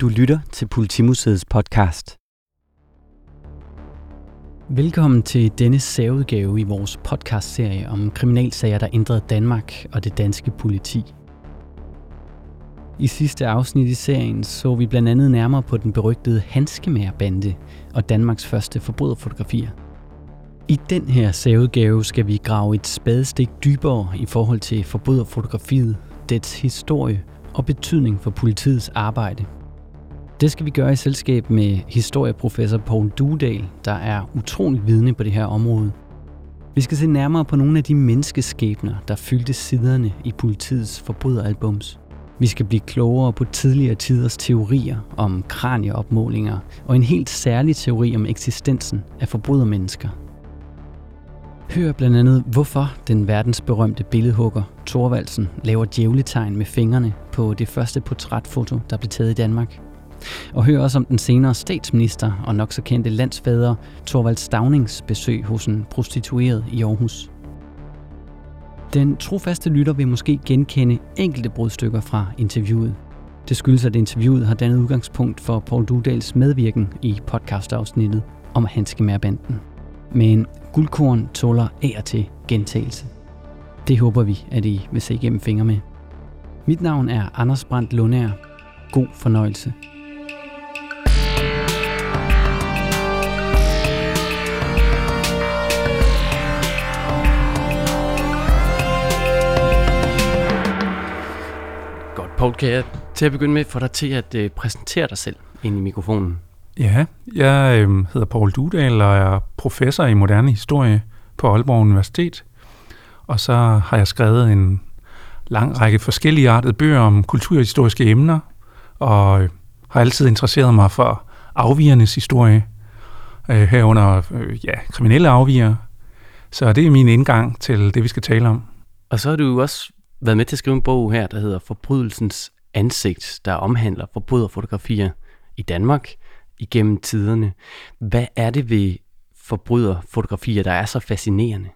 Du lytter til Politimuseets podcast. Velkommen til denne særudgave i vores podcastserie om kriminalsager, der ændrede Danmark og det danske politi. I sidste afsnit i serien så vi blandt andet nærmere på den berygtede Hanskemær-bande og Danmarks første forbryderfotografier. I den her særudgave skal vi grave et spadestik dybere i forhold til forbryderfotografiet, dets historie og betydning for politiets arbejde – det skal vi gøre i selskab med historieprofessor Paul Dudal, der er utrolig vidne på det her område. Vi skal se nærmere på nogle af de menneskeskæbner, der fyldte siderne i politiets forbryderalbums. Vi skal blive klogere på tidligere tiders teorier om kranieopmålinger og en helt særlig teori om eksistensen af forbrydermennesker. Hør blandt andet, hvorfor den verdensberømte billedhugger Thorvaldsen laver djævletegn med fingrene på det første portrætfoto, der blev taget i Danmark – og hør også om den senere statsminister og nok så kendte landsfader Torvald Stavnings besøg hos en prostitueret i Aarhus. Den trofaste lytter vil måske genkende enkelte brudstykker fra interviewet. Det skyldes, at interviewet har dannet udgangspunkt for Paul Dudals medvirken i podcastafsnittet om Hanskemærbanden. Men guldkorn tåler af og til gentagelse. Det håber vi, at I vil se igennem fingre med. Mit navn er Anders Brandt Lundær. God fornøjelse. Paul, kan jeg til at begynde med få dig til at øh, præsentere dig selv ind i mikrofonen? Ja, jeg øh, hedder Paul Dudal og er professor i moderne historie på Aalborg Universitet. Og så har jeg skrevet en lang række forskellige artede bøger om kulturhistoriske emner, og øh, har altid interesseret mig for afvigernes historie, øh, herunder øh, ja, kriminelle afviger. Så det er min indgang til det, vi skal tale om. Og så har du også været med til at skrive en bog her, der hedder Forbrydelsens ansigt, der omhandler forbryderfotografier i Danmark igennem tiderne. Hvad er det ved forbryderfotografier, der er så fascinerende?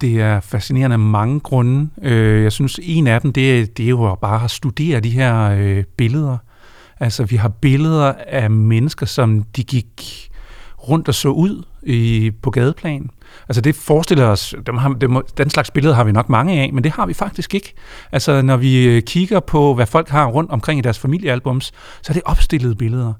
Det er fascinerende af mange grunde. Øh, jeg synes, en af dem, det er, det er jo bare at studere de her øh, billeder. Altså, vi har billeder af mennesker, som de gik rundt og så ud i, på gadeplan. Altså det forestiller os, dem har, dem, den slags billeder har vi nok mange af, men det har vi faktisk ikke. Altså når vi øh, kigger på, hvad folk har rundt omkring i deres familiealbums, så er det opstillede billeder.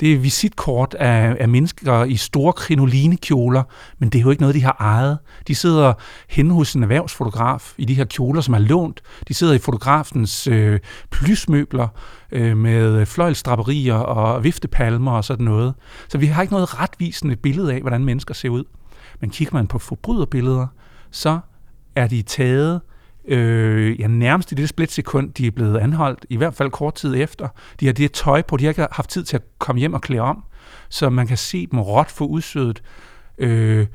Det er visitkort af, af mennesker i store krinolinekjoler, men det er jo ikke noget, de har ejet. De sidder hen hos en erhvervsfotograf i de her kjoler, som er lånt. De sidder i fotografens øh, plysmøbler øh, med fløjlstrapperier og viftepalmer og sådan noget. Så vi har ikke noget retvisende billede af, hvordan mennesker ser ud. Men kigger man på forbryderbilleder, så er de taget øh, ja, nærmest i det splitsekund, de er blevet anholdt, i hvert fald kort tid efter. De har det tøj på, de har ikke haft tid til at komme hjem og klæde om, så man kan se dem råt for udsødet. Øh,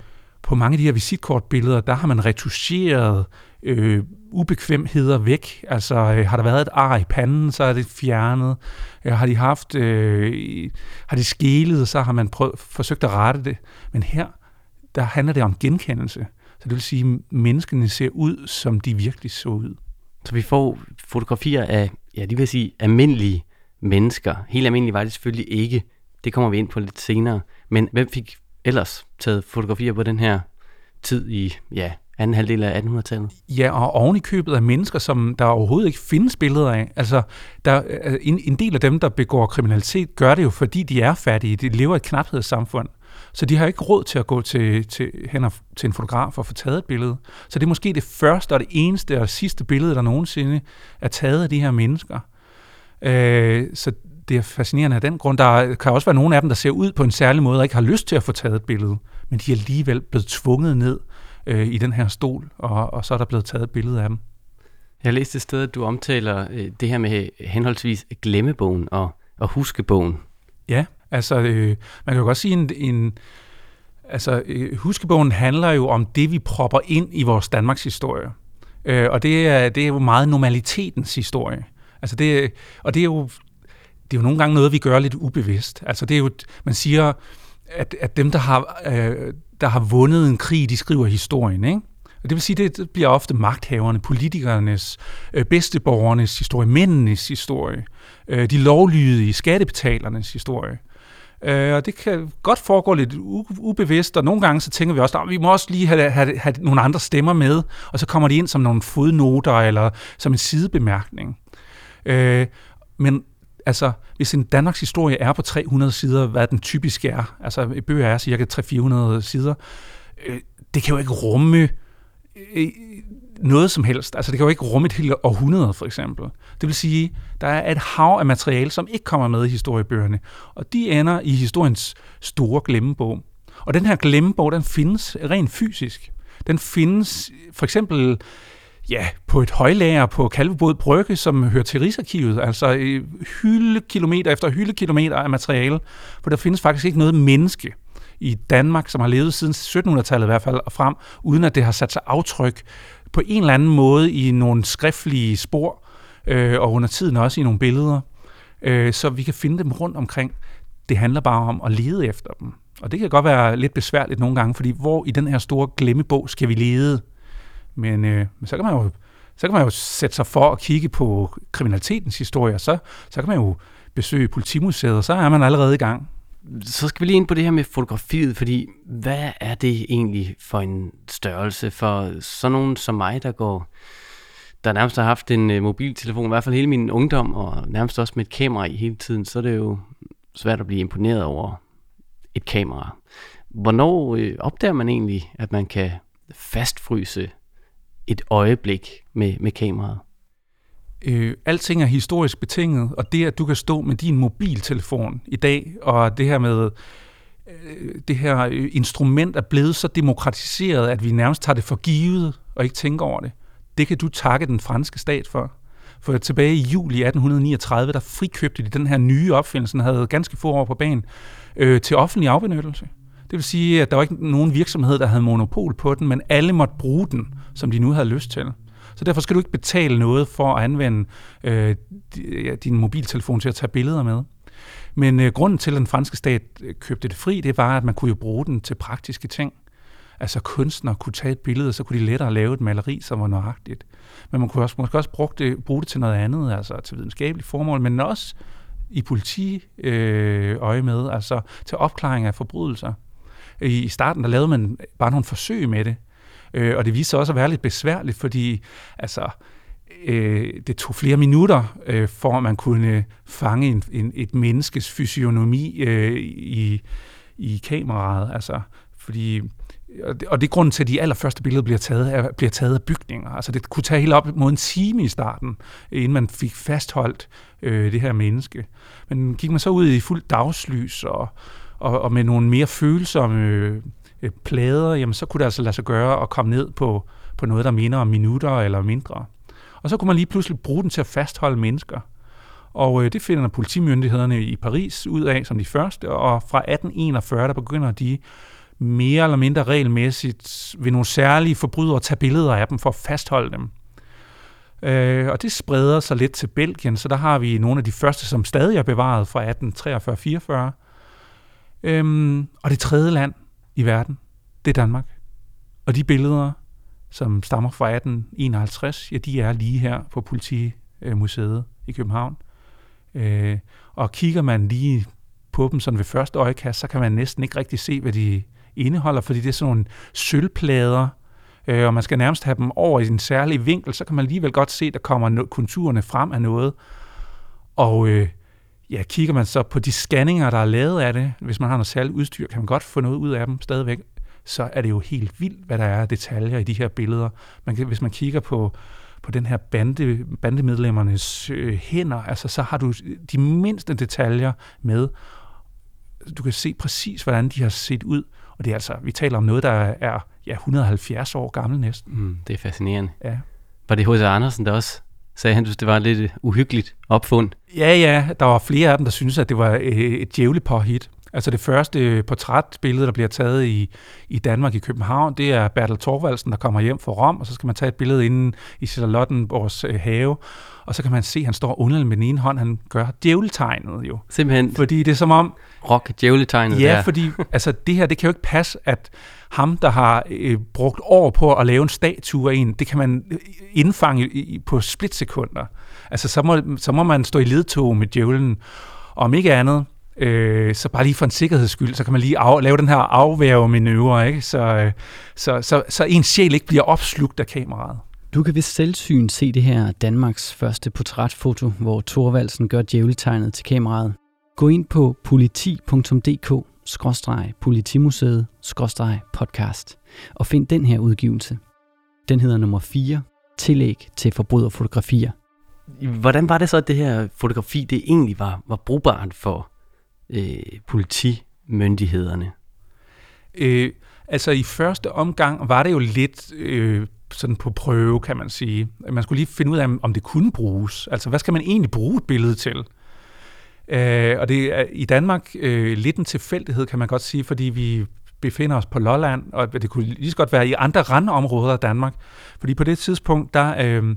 på mange af de her visitkortbilleder, der har man retuscheret øh, ubekvemheder væk. Altså øh, har der været et ar i panden, så er det fjernet. Øh, har de haft, øh, har de skælet, så har man prøv, forsøgt at rette det. Men her, der handler det om genkendelse. Så det vil sige, at menneskene ser ud, som de virkelig så ud. Så vi får fotografier af, ja, det vil sige, almindelige mennesker. Helt almindelige var det selvfølgelig ikke. Det kommer vi ind på lidt senere. Men hvem fik ellers taget fotografier på den her tid i, ja, anden halvdel af 1800-tallet. Ja, og oven i købet af mennesker, som der overhovedet ikke findes billeder af. Altså, der, en, en del af dem, der begår kriminalitet, gør det jo, fordi de er fattige. De lever i et knaphedssamfund. Så de har ikke råd til at gå til, til, hen og, til en fotograf og få taget et billede. Så det er måske det første og det eneste og sidste billede, der nogensinde er taget af de her mennesker. Øh, så det er fascinerende af den grund. Der kan også være nogle af dem, der ser ud på en særlig måde og ikke har lyst til at få taget et billede, men de er alligevel blevet tvunget ned øh, i den her stol, og, og så er der blevet taget et billede af dem. Jeg læste et sted, at du omtaler øh, det her med henholdsvis glemmebogen og, og huskebogen. Ja, Altså, øh, man kan jo godt sige, en, en altså, øh, huskebogen handler jo om det, vi propper ind i vores Danmarks historie. Øh, og det er, det er jo meget normalitetens historie. Altså det, og det er jo det er jo nogle gange noget, vi gør lidt ubevidst. Altså det er jo, man siger, at, at dem, der har, øh, der har vundet en krig, de skriver historien, ikke? Og Det vil sige, det bliver ofte magthaverne, politikernes, øh, bedsteborgernes historie, mændenes historie, øh, de lovlydige skattebetalernes historie. Øh, Øh, og det kan godt foregå lidt ubevidst, og nogle gange så tænker vi også, at vi må også lige have, have, have nogle andre stemmer med, og så kommer de ind som nogle fodnoter eller som en sidebemærkning. Øh, men altså, hvis en Danmarks historie er på 300 sider, hvad den typisk er, altså bøger er cirka 300-400 sider, øh, det kan jo ikke rumme øh, noget som helst. Altså det kan jo ikke rumme et helt århundrede, for eksempel. Det vil sige, der er et hav af materiale, som ikke kommer med i historiebøgerne, og de ender i historiens store glemmebog. Og den her glemmebog, den findes rent fysisk. Den findes for eksempel ja, på et højlager på Kalvebod Brygge, som hører til Rigsarkivet, altså hyldekilometer efter hyldekilometer af materiale, for der findes faktisk ikke noget menneske i Danmark, som har levet siden 1700-tallet i hvert fald, og frem, uden at det har sat sig aftryk på en eller anden måde i nogle skriftlige spor, øh, og under tiden også i nogle billeder, øh, så vi kan finde dem rundt omkring. Det handler bare om at lede efter dem. Og det kan godt være lidt besværligt nogle gange, fordi hvor i den her store glemmebog skal vi lede? Men, øh, men så kan man jo så kan man jo sætte sig for at kigge på kriminalitetens historie, så, så kan man jo besøge politimuseet, og så er man allerede i gang. Så skal vi lige ind på det her med fotografiet, fordi hvad er det egentlig for en størrelse for sådan nogen som mig, der går der nærmest har haft en øh, mobiltelefon, i hvert fald hele min ungdom, og nærmest også med et kamera i hele tiden, så er det jo svært at blive imponeret over et kamera. Hvornår øh, opdager man egentlig, at man kan fastfryse et øjeblik med, med kameraet? Øh, alting er historisk betinget, og det, at du kan stå med din mobiltelefon i dag, og det her med, øh, det her øh, instrument er blevet så demokratiseret, at vi nærmest tager det for givet og ikke tænker over det. Det kan du takke den franske stat for. For tilbage i juli 1839, der frikøbte de den her nye opfindelse, den havde ganske få år på banen, øh, til offentlig afbenyttelse. Det vil sige, at der var ikke nogen virksomhed, der havde monopol på den, men alle måtte bruge den, som de nu havde lyst til. Så derfor skal du ikke betale noget for at anvende øh, din mobiltelefon til at tage billeder med. Men øh, grunden til, at den franske stat øh, købte det fri, det var, at man kunne jo bruge den til praktiske ting. Altså kunstnere kunne tage et billede, og så kunne de lettere lave et maleri, som var nøjagtigt. Men man kunne også, måske også bruge det, bruge det til noget andet, altså til videnskabelige formål, men også i politi øh, øje med, altså til opklaring af forbrydelser. I starten der lavede man bare nogle forsøg med det, Øh, og det viste sig også at være lidt besværligt, fordi altså, øh, det tog flere minutter, øh, for at man kunne fange en, en, et menneskes fysionomi øh, i, i kameraet. Altså, fordi og det er grunden til, at de allerførste billeder bliver taget, af, bliver taget af bygninger. Altså det kunne tage helt op mod en time i starten, inden man fik fastholdt øh, det her menneske. Men gik man så ud i fuld dagslys og, og, og med nogle mere følsomme øh, øh, plader, jamen så kunne det altså lade sig gøre at komme ned på, på noget, der minder om minutter eller mindre. Og så kunne man lige pludselig bruge den til at fastholde mennesker. Og øh, det finder politimyndighederne i Paris ud af som de første, og fra 1841 der begynder de mere eller mindre regelmæssigt ved nogle særlige forbrydere at tage billeder af dem for at fastholde dem. Øh, og det spreder sig lidt til Belgien, så der har vi nogle af de første, som stadig er bevaret fra 1843-44. Øhm, og det tredje land, i verden, det er Danmark. Og de billeder, som stammer fra 1851, ja, de er lige her på Politimuseet øh, i København. Øh, og kigger man lige på dem sådan ved første øjekast, så kan man næsten ikke rigtig se, hvad de indeholder, fordi det er sådan nogle sølvplader, øh, og man skal nærmest have dem over i en særlig vinkel, så kan man alligevel godt se, at der kommer konturerne frem af noget. Og øh, ja, kigger man så på de scanninger, der er lavet af det, hvis man har noget særligt udstyr, kan man godt få noget ud af dem stadigvæk, så er det jo helt vildt, hvad der er af detaljer i de her billeder. Man kan, hvis man kigger på, på den her bande, bandemedlemmernes øh, hænder, altså så har du de mindste detaljer med. Du kan se præcis, hvordan de har set ud. Og det er altså, vi taler om noget, der er ja, 170 år gammel næsten. Mm, det er fascinerende. Ja. Var det H.C. Andersen, der også sagde han, at det var lidt uhyggeligt opfund. Ja, ja, der var flere af dem, der syntes, at det var øh, et djævligt hit. Altså det første portrætbillede, der bliver taget i, i Danmark i København, det er Bertel Thorvaldsen, der kommer hjem fra Rom, og så skal man tage et billede inde i Charlottenborgs øh, have, og så kan man se, at han står underligt med den ene hånd, han gør djævletegnet jo. Simpelthen. Fordi det er som om... Rock djævletegnet Ja, der. fordi altså, det her, det kan jo ikke passe, at ham, der har øh, brugt år på at lave en statue af en, det kan man øh, indfange i, på splitsekunder. Altså, så må, så må man stå i ledtog med djævlen. Og om ikke andet, øh, så bare lige for en sikkerheds skyld, så kan man lige af, lave den her afværgemanøvre, ikke? Så, øh, så, så, så en sjæl ikke bliver opslugt af kameraet. Du kan ved selvsyn se det her Danmarks første portrætfoto, hvor Thorvaldsen gør djævletegnet til kameraet. Gå ind på politi.dk politimuseet podcast og find den her udgivelse. Den hedder nummer 4, tillæg til forbryderfotografier. Hvordan var det så, at det her fotografi det egentlig var, var brugbart for øh, politimyndighederne? Øh, altså i første omgang var det jo lidt øh, sådan på prøve, kan man sige. Man skulle lige finde ud af, om det kunne bruges. Altså hvad skal man egentlig bruge et billede til? Øh, og det er i Danmark øh, lidt en tilfældighed, kan man godt sige, fordi vi befinder os på Lolland, og det kunne lige så godt være i andre randområder af Danmark. Fordi på det tidspunkt, der, øh,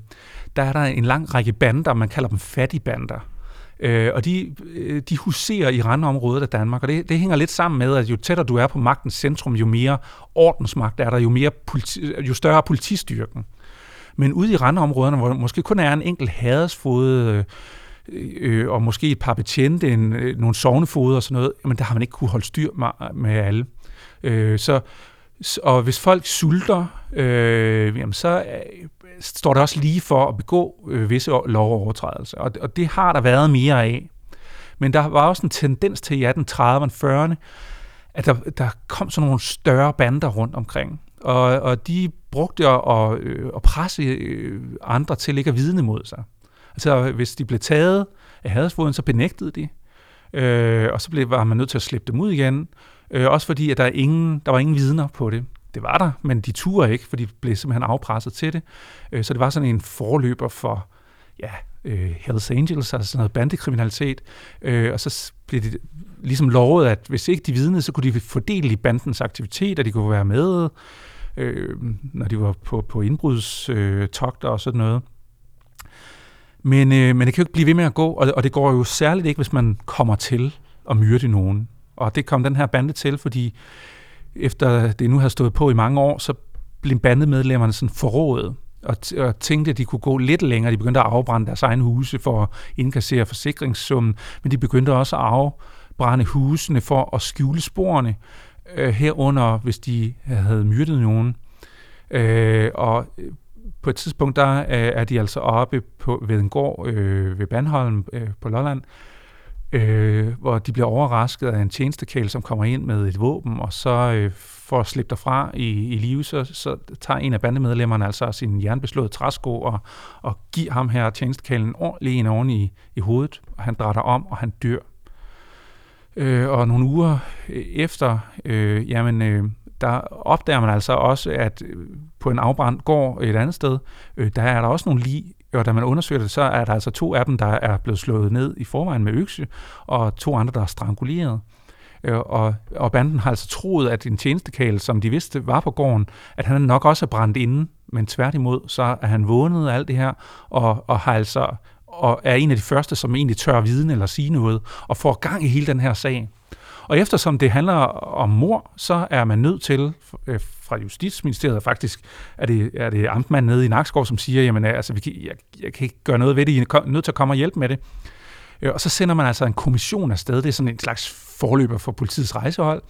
der er der en lang række bander, man kalder dem fattigbander. Øh, og de, øh, de huserer i randområdet af Danmark, og det, det hænger lidt sammen med, at jo tættere du er på magtens centrum, jo mere ordensmagt er der, jo, mere politi, jo større politistyrken. Men ude i randområderne, hvor der måske kun er en enkelt hadesfod, øh, øh, og måske et par betjente, en, øh, nogle sovnefoder og sådan noget, men der har man ikke kunne holde styr med, med alle. Øh, så, og hvis folk sulter, øh, jamen så øh, står der også lige for at begå øh, visse lovovertrædelser, og, og det har der været mere af. Men der var også en tendens til i 1830'erne, 40'erne, at der, der kom sådan nogle større bander rundt omkring. Og, og de brugte at, at, øh, at presse øh, andre til ikke at vidne mod sig. Altså hvis de blev taget af hadesfoden, så benægtede de. Øh, og så blev, var man nødt til at slippe dem ud igen. Øh, også fordi, at der, er ingen, der var ingen vidner på det. Det var der, men de turde ikke, for de blev simpelthen afpresset til det. Øh, så det var sådan en forløber for ja, øh, Hells Angels, altså sådan noget bandekriminalitet. Øh, og så blev det ligesom lovet, at hvis ikke de vidnede, så kunne de fordele i bandens aktiviteter, de kunne være med, øh, når de var på, på indbrudstogter øh, og sådan noget. Men, øh, men det kan jo ikke blive ved med at gå, og, og det går jo særligt ikke, hvis man kommer til at myrde nogen. Og det kom den her bande til, fordi efter det nu har stået på i mange år, så blev bandemedlemmerne sådan forrådet og, og tænkte, at de kunne gå lidt længere. De begyndte at afbrænde deres egne huse for at indkassere forsikringssummen, men de begyndte også at afbrænde husene for at skjule sporene, øh, herunder hvis de havde myrdet nogen. Øh, og øh, på et tidspunkt, der øh, er de altså oppe på, ved en gård øh, ved Bandholm øh, på Lolland, øh, øh, hvor de bliver overrasket af en tjenestekæl, som kommer ind med et våben, og så øh, for at slippe derfra i, i live, så, så tager en af bandemedlemmerne altså sin jernbeslåede træsko og, og giver ham her tjenestekælen ordentligt en oven i, i hovedet, og han drætter om, og han dør. Øh, og nogle uger øh, efter, øh, jamen, øh, der opdager man altså også, at øh, på en afbrændt gård et andet sted, øh, der er der også nogle lig, og da man undersøger det, så er der altså to af dem, der er blevet slået ned i forvejen med økse, og to andre, der er stranguleret. Øh, og, og banden har altså troet, at en tjenestekale, som de vidste var på gården, at han nok også er brændt inde, men tværtimod, så er han vågnet af alt det her, og, og har altså og er en af de første, som egentlig tør vidne eller sige noget, og får gang i hele den her sag. Og eftersom det handler om mor, så er man nødt til øh, fra Justitsministeriet faktisk, er det, er det amtmanden nede i Nakskov, som siger, jamen altså, vi kan, jeg, jeg kan ikke gøre noget ved det, I er nødt til at komme og hjælpe med det. Øh, og så sender man altså en kommission afsted, det er sådan en slags forløber for politiets rejsehold,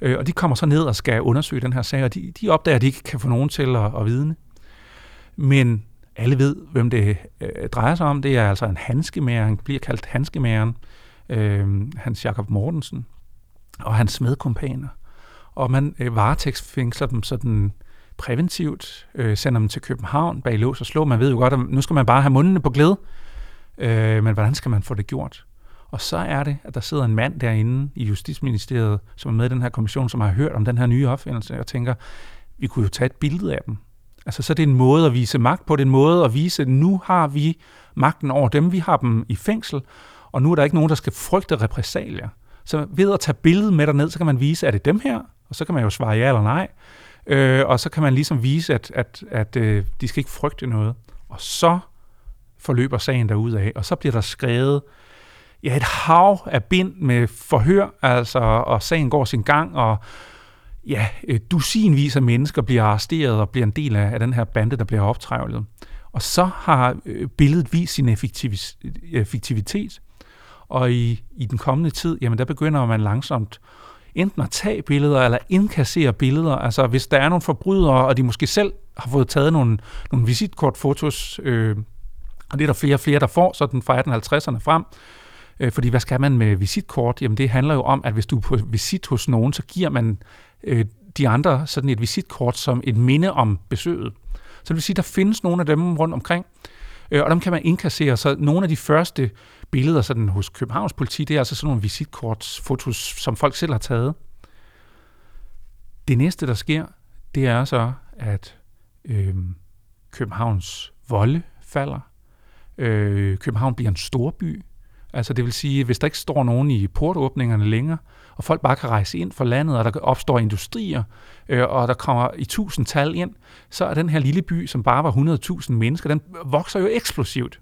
øh, og de kommer så ned og skal undersøge den her sag, og de, de opdager, at de ikke kan få nogen til at, at vidne. Men alle ved, hvem det øh, drejer sig om. Det er altså en hanskemager, han bliver kaldt hanskemageren, øh, Hans Jakob Mortensen og hans medkompaner. Og man øh, varetægtsfængsler dem sådan præventivt, øh, sender dem til København bag lås og slå. Man ved jo godt, at nu skal man bare have mundene på glæde. Øh, men hvordan skal man få det gjort? Og så er det, at der sidder en mand derinde i Justitsministeriet, som er med i den her kommission, som har hørt om den her nye opfindelse, og tænker, vi kunne jo tage et billede af dem. Altså, så er det en måde at vise magt på, det er en måde at vise, at nu har vi magten over dem, vi har dem i fængsel, og nu er der ikke nogen, der skal frygte repressalier. Så ved at tage billedet med derned, så kan man vise, er det dem her? Og så kan man jo svare ja eller nej. Øh, og så kan man ligesom vise, at, at, at øh, de skal ikke frygte noget. Og så forløber sagen af, og så bliver der skrevet ja, et hav af bind med forhør, altså, og sagen går sin gang, og ja, øh, dusinvis af mennesker bliver arresteret og bliver en del af, af den her bande, der bliver optrævlet. Og så har øh, billedet vist sin effektivitet, og i, i den kommende tid, jamen der begynder man langsomt enten at tage billeder eller indkassere billeder. Altså hvis der er nogle forbrydere, og de måske selv har fået taget nogle, nogle visitkortfotos, øh, og det er der flere og flere, der får sådan fra 1850'erne frem, øh, fordi hvad skal man med visitkort? Jamen det handler jo om, at hvis du er på visit hos nogen, så giver man øh, de andre sådan et visitkort som et minde om besøget. Så det vil sige, at der findes nogle af dem rundt omkring, øh, og dem kan man indkassere. Så nogle af de første billeder sådan hos Københavns politi, det er altså sådan nogle visitkortsfotos, som folk selv har taget. Det næste, der sker, det er så, at øh, Københavns volde falder. Øh, København bliver en stor by. Altså det vil sige, hvis der ikke står nogen i portåbningerne længere, og folk bare kan rejse ind for landet, og der opstår industrier, øh, og der kommer i tusind tal ind, så er den her lille by, som bare var 100.000 mennesker, den vokser jo eksplosivt.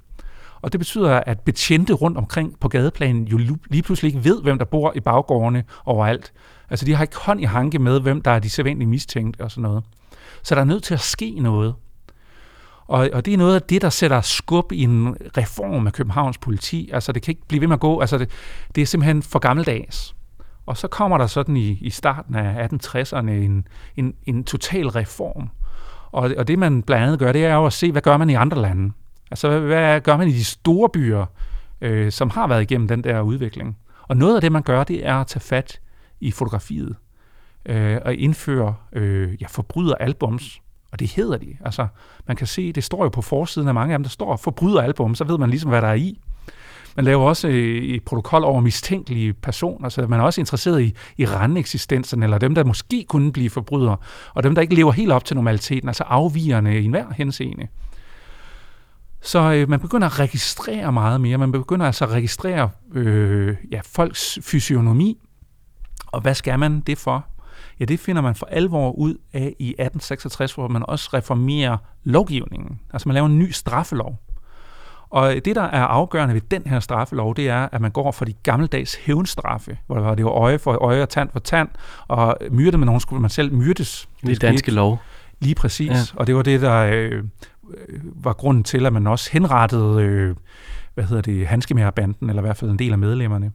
Og det betyder, at betjente rundt omkring på gadeplanen jo lige pludselig ikke ved, hvem der bor i baggårdene overalt. Altså de har ikke hånd i hanke med, hvem der er de sædvanlige mistænkte og sådan noget. Så der er nødt til at ske noget. Og, og det er noget af det, der sætter skub i en reform af Københavns politi. Altså det kan ikke blive ved med at gå. Altså det, det er simpelthen for gammeldags. Og så kommer der sådan i, i starten af 1860'erne en, en, en total reform. Og, og det man blandt andet gør, det er jo at se, hvad gør man i andre lande. Altså hvad, gør man i de store byer, øh, som har været igennem den der udvikling. Og noget af det, man gør, det er at tage fat i fotografiet øh, og indføre øh, ja, forbryderalbums. Og det hedder de. Altså, man kan se, det står jo på forsiden af mange af dem, der står forbryderalbum, så ved man ligesom, hvad der er i. Man laver også øh, et protokol over mistænkelige personer, så man er også interesseret i, i randeksistensen, eller dem, der måske kunne blive forbrydere, og dem, der ikke lever helt op til normaliteten, altså afvigerne i enhver henseende. Så øh, man begynder at registrere meget mere. Man begynder altså at registrere øh, ja, folks fysionomi. Og hvad skal man det for? Ja, det finder man for alvor ud af i 1866, hvor man også reformerer lovgivningen. Altså man laver en ny straffelov. Og det, der er afgørende ved den her straffelov, det er, at man går fra de gammeldags hævnstraffe, hvor det var øje for øje og tand for tand, og myrde med nogen skulle man selv myrdes. Det er danske lov. Lige præcis. Ja. Og det var det, der øh, var grunden til, at man også henrettede, øh, hvad hedder det, handskemærerbanden, eller i hvert fald en del af medlemmerne.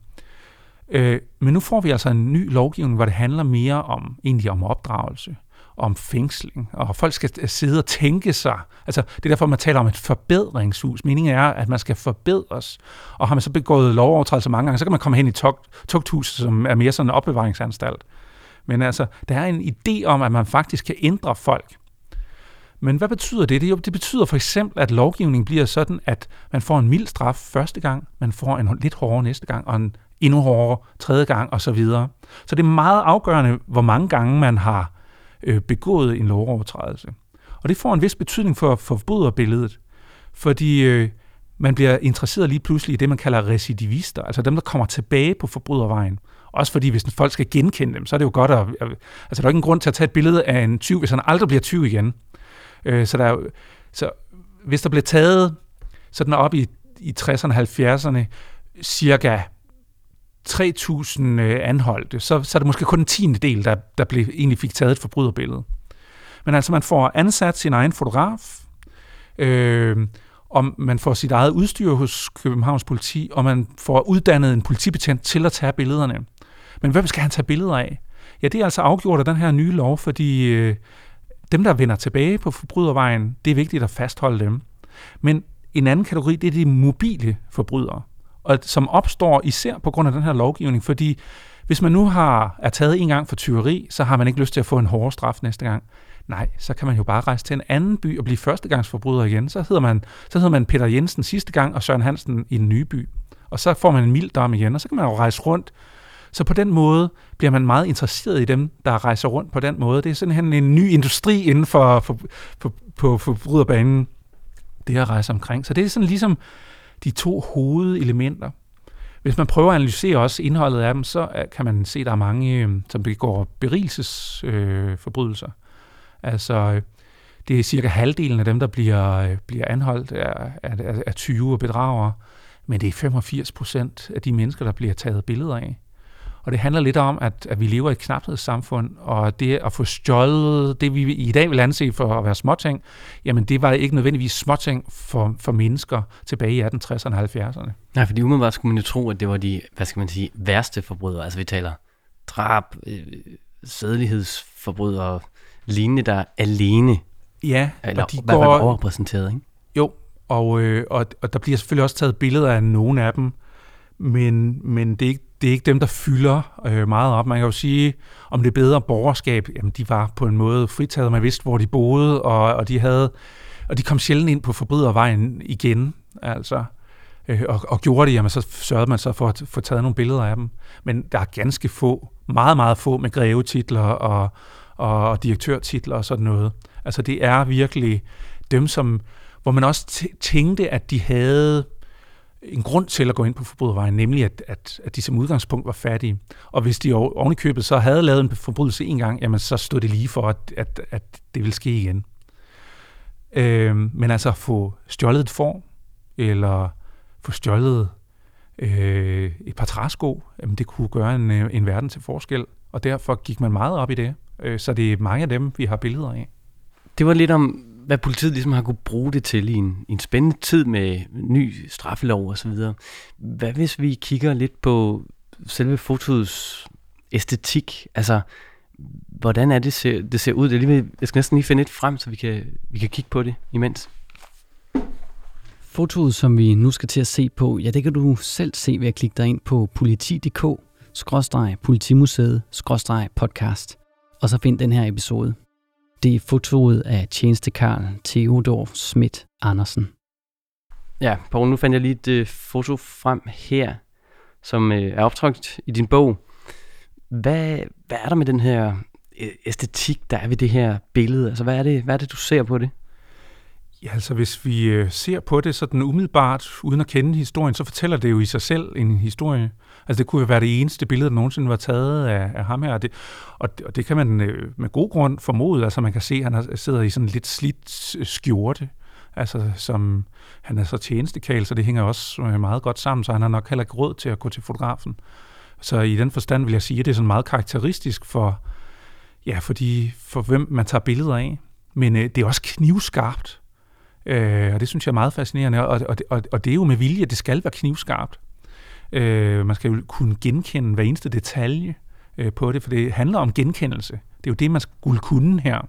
Øh, men nu får vi altså en ny lovgivning, hvor det handler mere om egentlig om opdragelse om fængsling, og folk skal øh, sidde og tænke sig. Altså, det er derfor, man taler om et forbedringshus. Meningen er, at man skal forbedres. Og har man så begået lovovertrædelser mange gange, så kan man komme hen i tugthuset, som er mere sådan en opbevaringsanstalt. Men altså, der er en idé om, at man faktisk kan ændre folk. Men hvad betyder det? Det, jo, det betyder for eksempel, at lovgivningen bliver sådan, at man får en mild straf første gang, man får en lidt hårdere næste gang, og en endnu hårdere tredje gang, og så videre. Så det er meget afgørende, hvor mange gange man har øh, begået en lovovertrædelse. Og det får en vis betydning for, for forbryderbilledet, fordi øh, man bliver interesseret lige pludselig i det, man kalder recidivister, altså dem, der kommer tilbage på forbrydervejen. Også fordi, hvis folk skal genkende dem, så er det jo godt at... Altså, der er ikke en grund til at tage et billede af en tyv, hvis han aldrig bliver tyv igen. Øh, så, der så hvis der blev taget sådan op i, i 60'erne, 70'erne, cirka 3.000 øh, anholdte, så, så er det måske kun en tiende del, der, der blev, egentlig fik taget et forbryderbillede. Men altså, man får ansat sin egen fotograf, øh, og man får sit eget udstyr hos Københavns politi, og man får uddannet en politibetjent til at tage billederne. Men hvem skal han tage billeder af? Ja, det er altså afgjort af den her nye lov, fordi øh, dem, der vender tilbage på forbrydervejen, det er vigtigt at fastholde dem. Men en anden kategori, det er de mobile forbrydere, og som opstår især på grund af den her lovgivning, fordi hvis man nu har, er taget en gang for tyveri, så har man ikke lyst til at få en hårdere straf næste gang. Nej, så kan man jo bare rejse til en anden by og blive førstegangsforbryder igen. Så hedder man, så hedder man Peter Jensen sidste gang og Søren Hansen i den nye by. Og så får man en mild dom igen, og så kan man jo rejse rundt. Så på den måde bliver man meget interesseret i dem, der rejser rundt på den måde. Det er simpelthen en ny industri inden for, for, for, på forbryderbanen, det at rejse omkring. Så det er sådan ligesom de to hovedelementer. hvis man prøver at analysere også indholdet af dem, så kan man se, at der er mange, øh, som begår berigelsesforbrydelser. Altså, øh, altså, det er cirka halvdelen af dem, der bliver, øh, bliver anholdt, er, er, er 20 og bedrager, men det er 85 procent af de mennesker, der bliver taget billeder af. Og det handler lidt om, at, at vi lever i et knaphedssamfund, og det at få stjålet det, vi i dag vil anse for at være småting, jamen det var ikke nødvendigvis småting for, for mennesker tilbage i 1860'erne og 70'erne. Nej, fordi umiddelbart skulle man jo tro, at det var de, hvad skal man sige, værste forbrydere. Altså vi taler drab, øh, sædelighedsforbrydere, lignende, der alene Ja, eller, og de går... overrepræsenteret, ikke? Jo, og, øh, og, og der bliver selvfølgelig også taget billeder af nogle af dem, men, men det, er ikke, det er ikke dem, der fylder øh, meget op. Man kan jo sige, om det bedre borgerskab, jamen de var på en måde fritaget, man vidste, hvor de boede, og, og de havde og de kom sjældent ind på forbrydervejen igen, altså. Øh, og, og gjorde det, jamen så sørgede man så for at få taget nogle billeder af dem. Men der er ganske få, meget, meget få med grevetitler og, og, og direktørtitler og sådan noget. Altså det er virkelig dem, som, hvor man også tænkte, at de havde en grund til at gå ind på forbrydervejen, nemlig at, at, at de som udgangspunkt var fattige. Og hvis de ovenikøbet købet så havde lavet en forbrydelse en gang, jamen så stod det lige for, at, at, at det ville ske igen. Øh, men altså at få stjålet et form, eller få stjålet øh, et par træsko, jamen det kunne gøre en, øh, en verden til forskel. Og derfor gik man meget op i det. Øh, så det er mange af dem, vi har billeder af. Det var lidt om, hvad politiet ligesom har kunne bruge det til i en, i en spændende tid med ny straffelov og så videre. Hvad hvis vi kigger lidt på selve fotoets æstetik? Altså, hvordan er det, ser, det ser ud? Det er lige, jeg skal næsten lige finde et frem, så vi kan, vi kan kigge på det imens. Fotoet, som vi nu skal til at se på, ja, det kan du selv se ved at klikke dig ind på politi.dk-politimuseet-podcast og så find den her episode. Det er fotoet af tjenestekarl Theodor Schmidt Andersen. Ja, Poul, nu fandt jeg lige et øh, foto frem her, som øh, er optrykt i din bog. Hvad, hvad er der med den her øh, æstetik, der er ved det her billede? Altså, hvad er det, hvad er det du ser på det? Ja, altså hvis vi øh, ser på det sådan umiddelbart, uden at kende historien, så fortæller det jo i sig selv en historie. Altså det kunne jo være det eneste billede, der nogensinde var taget af, af ham her, og det, og, det, og det kan man øh, med god grund formode. Altså man kan se, at han har, sidder i sådan en lidt slidt øh, skjorte, altså som han er så tjenestekal, så det hænger også øh, meget godt sammen, så han har nok heller ikke råd til at gå til fotografen. Så i den forstand vil jeg sige, at det er sådan meget karakteristisk for, ja, for, de, for hvem man tager billeder af. Men øh, det er også knivskarpt, øh, og det synes jeg er meget fascinerende, og, og, og, og det er jo med vilje, at det skal være knivskarpt. Øh, man skal jo kunne genkende hver eneste detalje øh, på det, for det handler om genkendelse. Det er jo det, man skulle kunne her.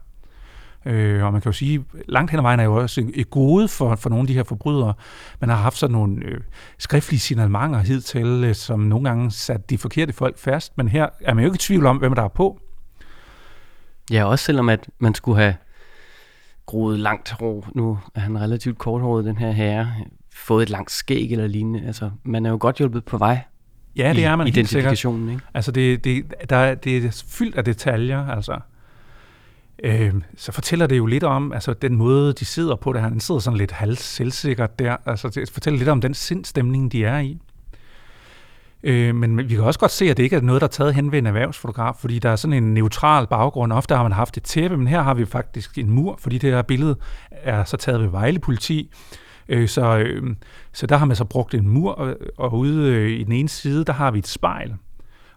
Øh, og man kan jo sige, langt hen ad vejen er jo også et gode for, for nogle af de her forbrydere. Man har haft sådan nogle øh, skriftlige signalementer hidtil, øh, som nogle gange satte de forkerte folk fast, men her er man jo ikke i tvivl om, hvem der er på. Ja, også selvom at man skulle have groet langt hår. Nu er han relativt korthåret, den her herre fået et langt skæg eller lignende. Altså, man er jo godt hjulpet på vej. Ja, det er man identifikationen, ikke? Altså, det, det, der, det er fyldt af detaljer, altså. Øh, så fortæller det jo lidt om, altså den måde, de sidder på det. Han sidder sådan lidt halvt selvsikkert der. Altså, det fortæller lidt om den sindstemning, de er i. Øh, men vi kan også godt se, at det ikke er noget, der er taget hen ved en erhvervsfotograf, fordi der er sådan en neutral baggrund. Ofte har man haft et tæppe, men her har vi faktisk en mur, fordi det her billede er så taget ved Vejle politi. Øh, så, øh, så der har man så brugt en mur, og, og ude øh, i den ene side, der har vi et spejl.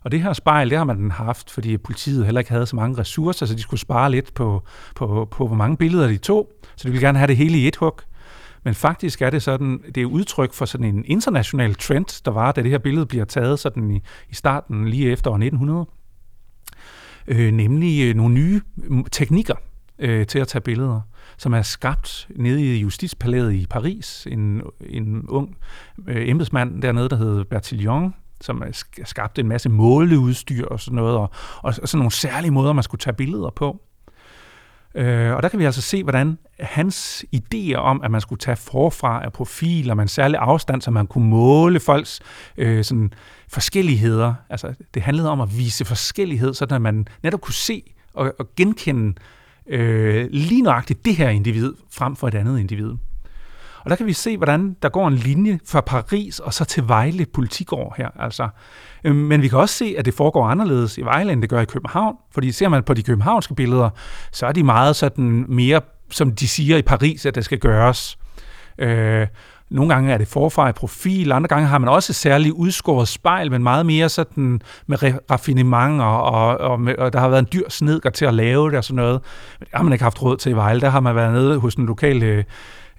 Og det her spejl, det har man haft, fordi politiet heller ikke havde så mange ressourcer, så de skulle spare lidt på, på, på hvor mange billeder de tog. Så de ville gerne have det hele i et hug. Men faktisk er det sådan, det er udtryk for sådan en international trend, der var, da det her billede bliver taget sådan i, i starten lige efter år 1900. Øh, nemlig øh, nogle nye mm, teknikker øh, til at tage billeder som er skabt nede i Justitspalæet i Paris. En, en ung øh, embedsmand dernede, der hedder Bertillon, som skabte en masse måleudstyr og sådan noget, og, og, og sådan nogle særlige måder, man skulle tage billeder på. Øh, og der kan vi altså se, hvordan hans idéer om, at man skulle tage forfra af profiler med en særlig afstand, så man kunne måle folks øh, sådan forskelligheder. Altså, det handlede om at vise forskellighed, så man netop kunne se og, og genkende øh, lige nøjagtigt det her individ frem for et andet individ. Og der kan vi se, hvordan der går en linje fra Paris og så til Vejle politikår her. Altså. Øhm, men vi kan også se, at det foregår anderledes i Vejle, end det gør i København. Fordi ser man på de københavnske billeder, så er de meget sådan mere, som de siger i Paris, at det skal gøres. Øh, nogle gange er det forfra i profil, andre gange har man også særligt udskåret spejl, men meget mere sådan med raffinement, og, og, og, med, og der har været en dyr snedker til at lave det og sådan noget. Men det har man ikke haft råd til i Vejle. Der har man været nede hos den lokale øh,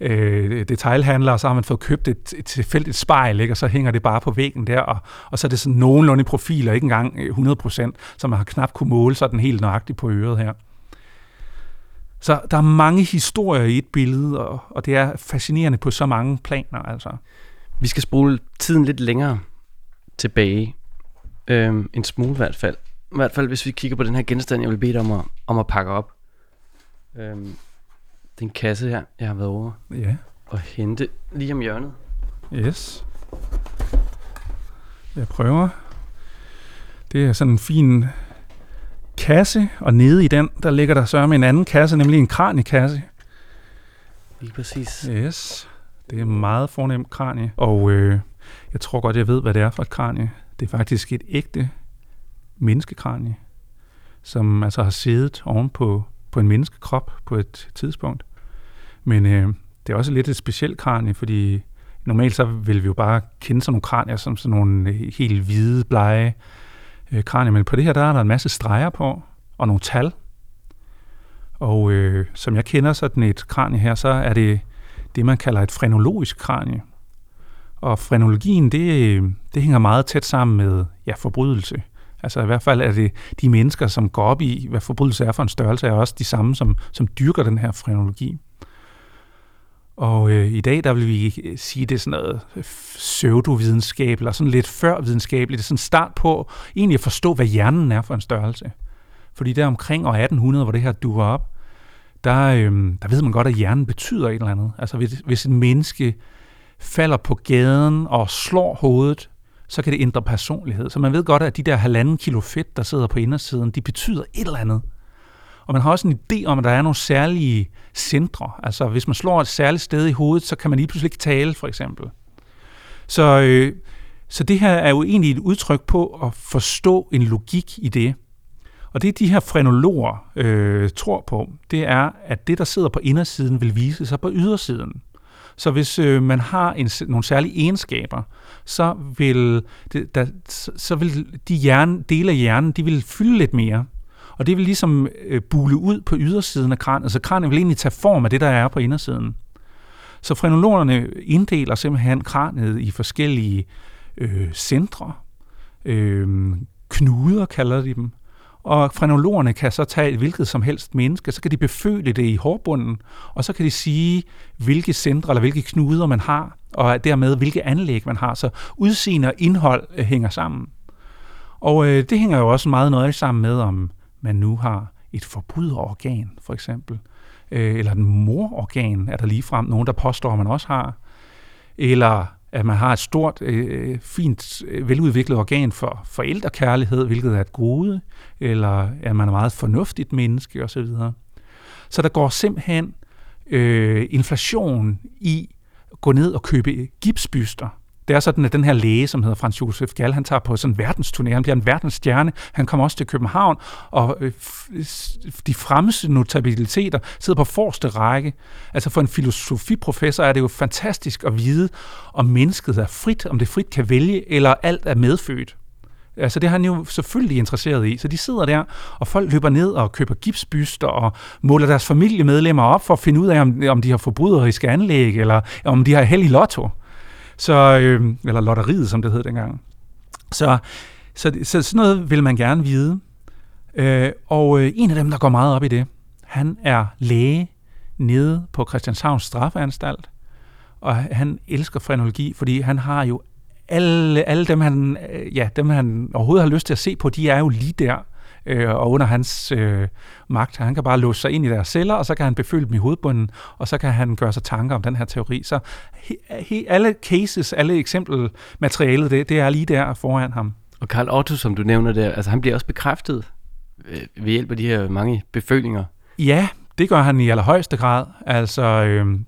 øh detailhandler, og så har man fået købt et, et tilfældigt spejl, ikke? og så hænger det bare på væggen der, og, og så er det sådan nogenlunde i profil, og ikke engang 100%, så man har knap kunne måle sådan helt nøjagtigt på øret her. Så der er mange historier i et billede, og, og det er fascinerende på så mange planer. Altså. Vi skal spole tiden lidt længere tilbage. Øhm, en smule i hvert fald. I hvert fald, hvis vi kigger på den her genstand, jeg vil bede dig om at, om at pakke op. Øhm, det er en kasse her, jeg har været over ja. og hente lige om hjørnet. Yes. Jeg prøver. Det er sådan en fin kasse, og nede i den, der ligger der med en anden kasse, nemlig en kraniekasse. Lige præcis. Yes, det er meget fornem kranie, og øh, jeg tror godt, jeg ved, hvad det er for et kranie. Det er faktisk et ægte menneskekranie, som altså har siddet oven på, på en menneskekrop på et tidspunkt. Men øh, det er også lidt et specielt kranie, fordi normalt så vil vi jo bare kende sådan nogle kranier som sådan nogle helt hvide, blege øh, kranie, men på det her, der er der en masse streger på, og nogle tal. Og øh, som jeg kender sådan et kranie her, så er det det, man kalder et frenologisk kranie. Og frenologien, det, det hænger meget tæt sammen med ja, forbrydelse. Altså i hvert fald er det de mennesker, som går op i, hvad forbrydelse er for en størrelse, er også de samme, som, som dyrker den her frenologi. Og øh, i dag, der vil vi øh, sige, det er sådan noget øh, pseudovidenskab, eller sådan lidt før videnskabeligt. Det er sådan start på egentlig at forstå, hvad hjernen er for en størrelse. Fordi der omkring år 1800, hvor det her duer op, der, øh, der ved man godt, at hjernen betyder et eller andet. Altså hvis, hvis et menneske falder på gaden og slår hovedet, så kan det ændre personlighed. Så man ved godt, at de der halvanden kilo fedt, der sidder på indersiden, de betyder et eller andet. Og man har også en idé om, at der er nogle særlige centre. Altså hvis man slår et særligt sted i hovedet, så kan man lige pludselig ikke tale, for eksempel. Så, øh, så det her er jo egentlig et udtryk på at forstå en logik i det. Og det de her frenologer øh, tror på, det er, at det, der sidder på indersiden, vil vise sig på ydersiden. Så hvis øh, man har en, nogle særlige egenskaber, så vil, det, der, så vil de hjerne, dele af hjernen, de vil fylde lidt mere. Og det vil ligesom øh, bule ud på ydersiden af kranet, så altså, kranet vil egentlig tage form af det, der er på indersiden. Så frenologerne inddeler simpelthen kranet i forskellige øh, centre. Øh, knuder kalder de dem. Og frenologerne kan så tage et hvilket som helst menneske, så kan de beføle det i hårbunden, og så kan de sige, hvilke centre eller hvilke knuder man har, og dermed hvilke anlæg man har. Så udseende og indhold øh, hænger sammen. Og øh, det hænger jo også meget nøje sammen med, om man nu har et forbryderorgan, for eksempel, øh, eller et mororgan, er der lige frem nogen, der påstår, at man også har, eller at man har et stort, øh, fint, øh, veludviklet organ for forældrekærlighed, hvilket er et gode, eller at man er meget fornuftigt menneske osv. Så der går simpelthen øh, inflation i at gå ned og købe gipsbyster, det er sådan, at den her læge, som hedder Frans Josef Gall, han tager på sådan en verdensturné, han bliver en verdensstjerne, han kommer også til København, og øh, de fremmeste notabiliteter sidder på forreste række. Altså for en filosofiprofessor er det jo fantastisk at vide, om mennesket er frit, om det frit kan vælge, eller alt er medfødt. Altså det har han jo selvfølgelig interesseret i. Så de sidder der, og folk løber ned og køber gipsbyster og måler deres familiemedlemmer op for at finde ud af, om, om de har forbryderiske anlæg, eller om de har held i lotto. Så, øh, eller lotteriet, som det hed dengang. Så, så, så sådan noget vil man gerne vide. Øh, og øh, en af dem, der går meget op i det, han er læge nede på Christianshavns straffeanstalt, og han elsker frenologi, fordi han har jo alle, alle dem, han, øh, ja, dem, han overhovedet har lyst til at se på, de er jo lige der øh, og under hans øh, magt. Han kan bare låse sig ind i deres celler, og så kan han befølge dem i hovedbunden, og så kan han gøre sig tanker om den her teori. Så he, he, alle cases, alle eksempel materialet, det, det er lige der foran ham. Og Karl Otto, som du nævner der, altså han bliver også bekræftet øh, ved hjælp af de her mange befølinger. Ja, det gør han i allerhøjeste grad. Altså, øh,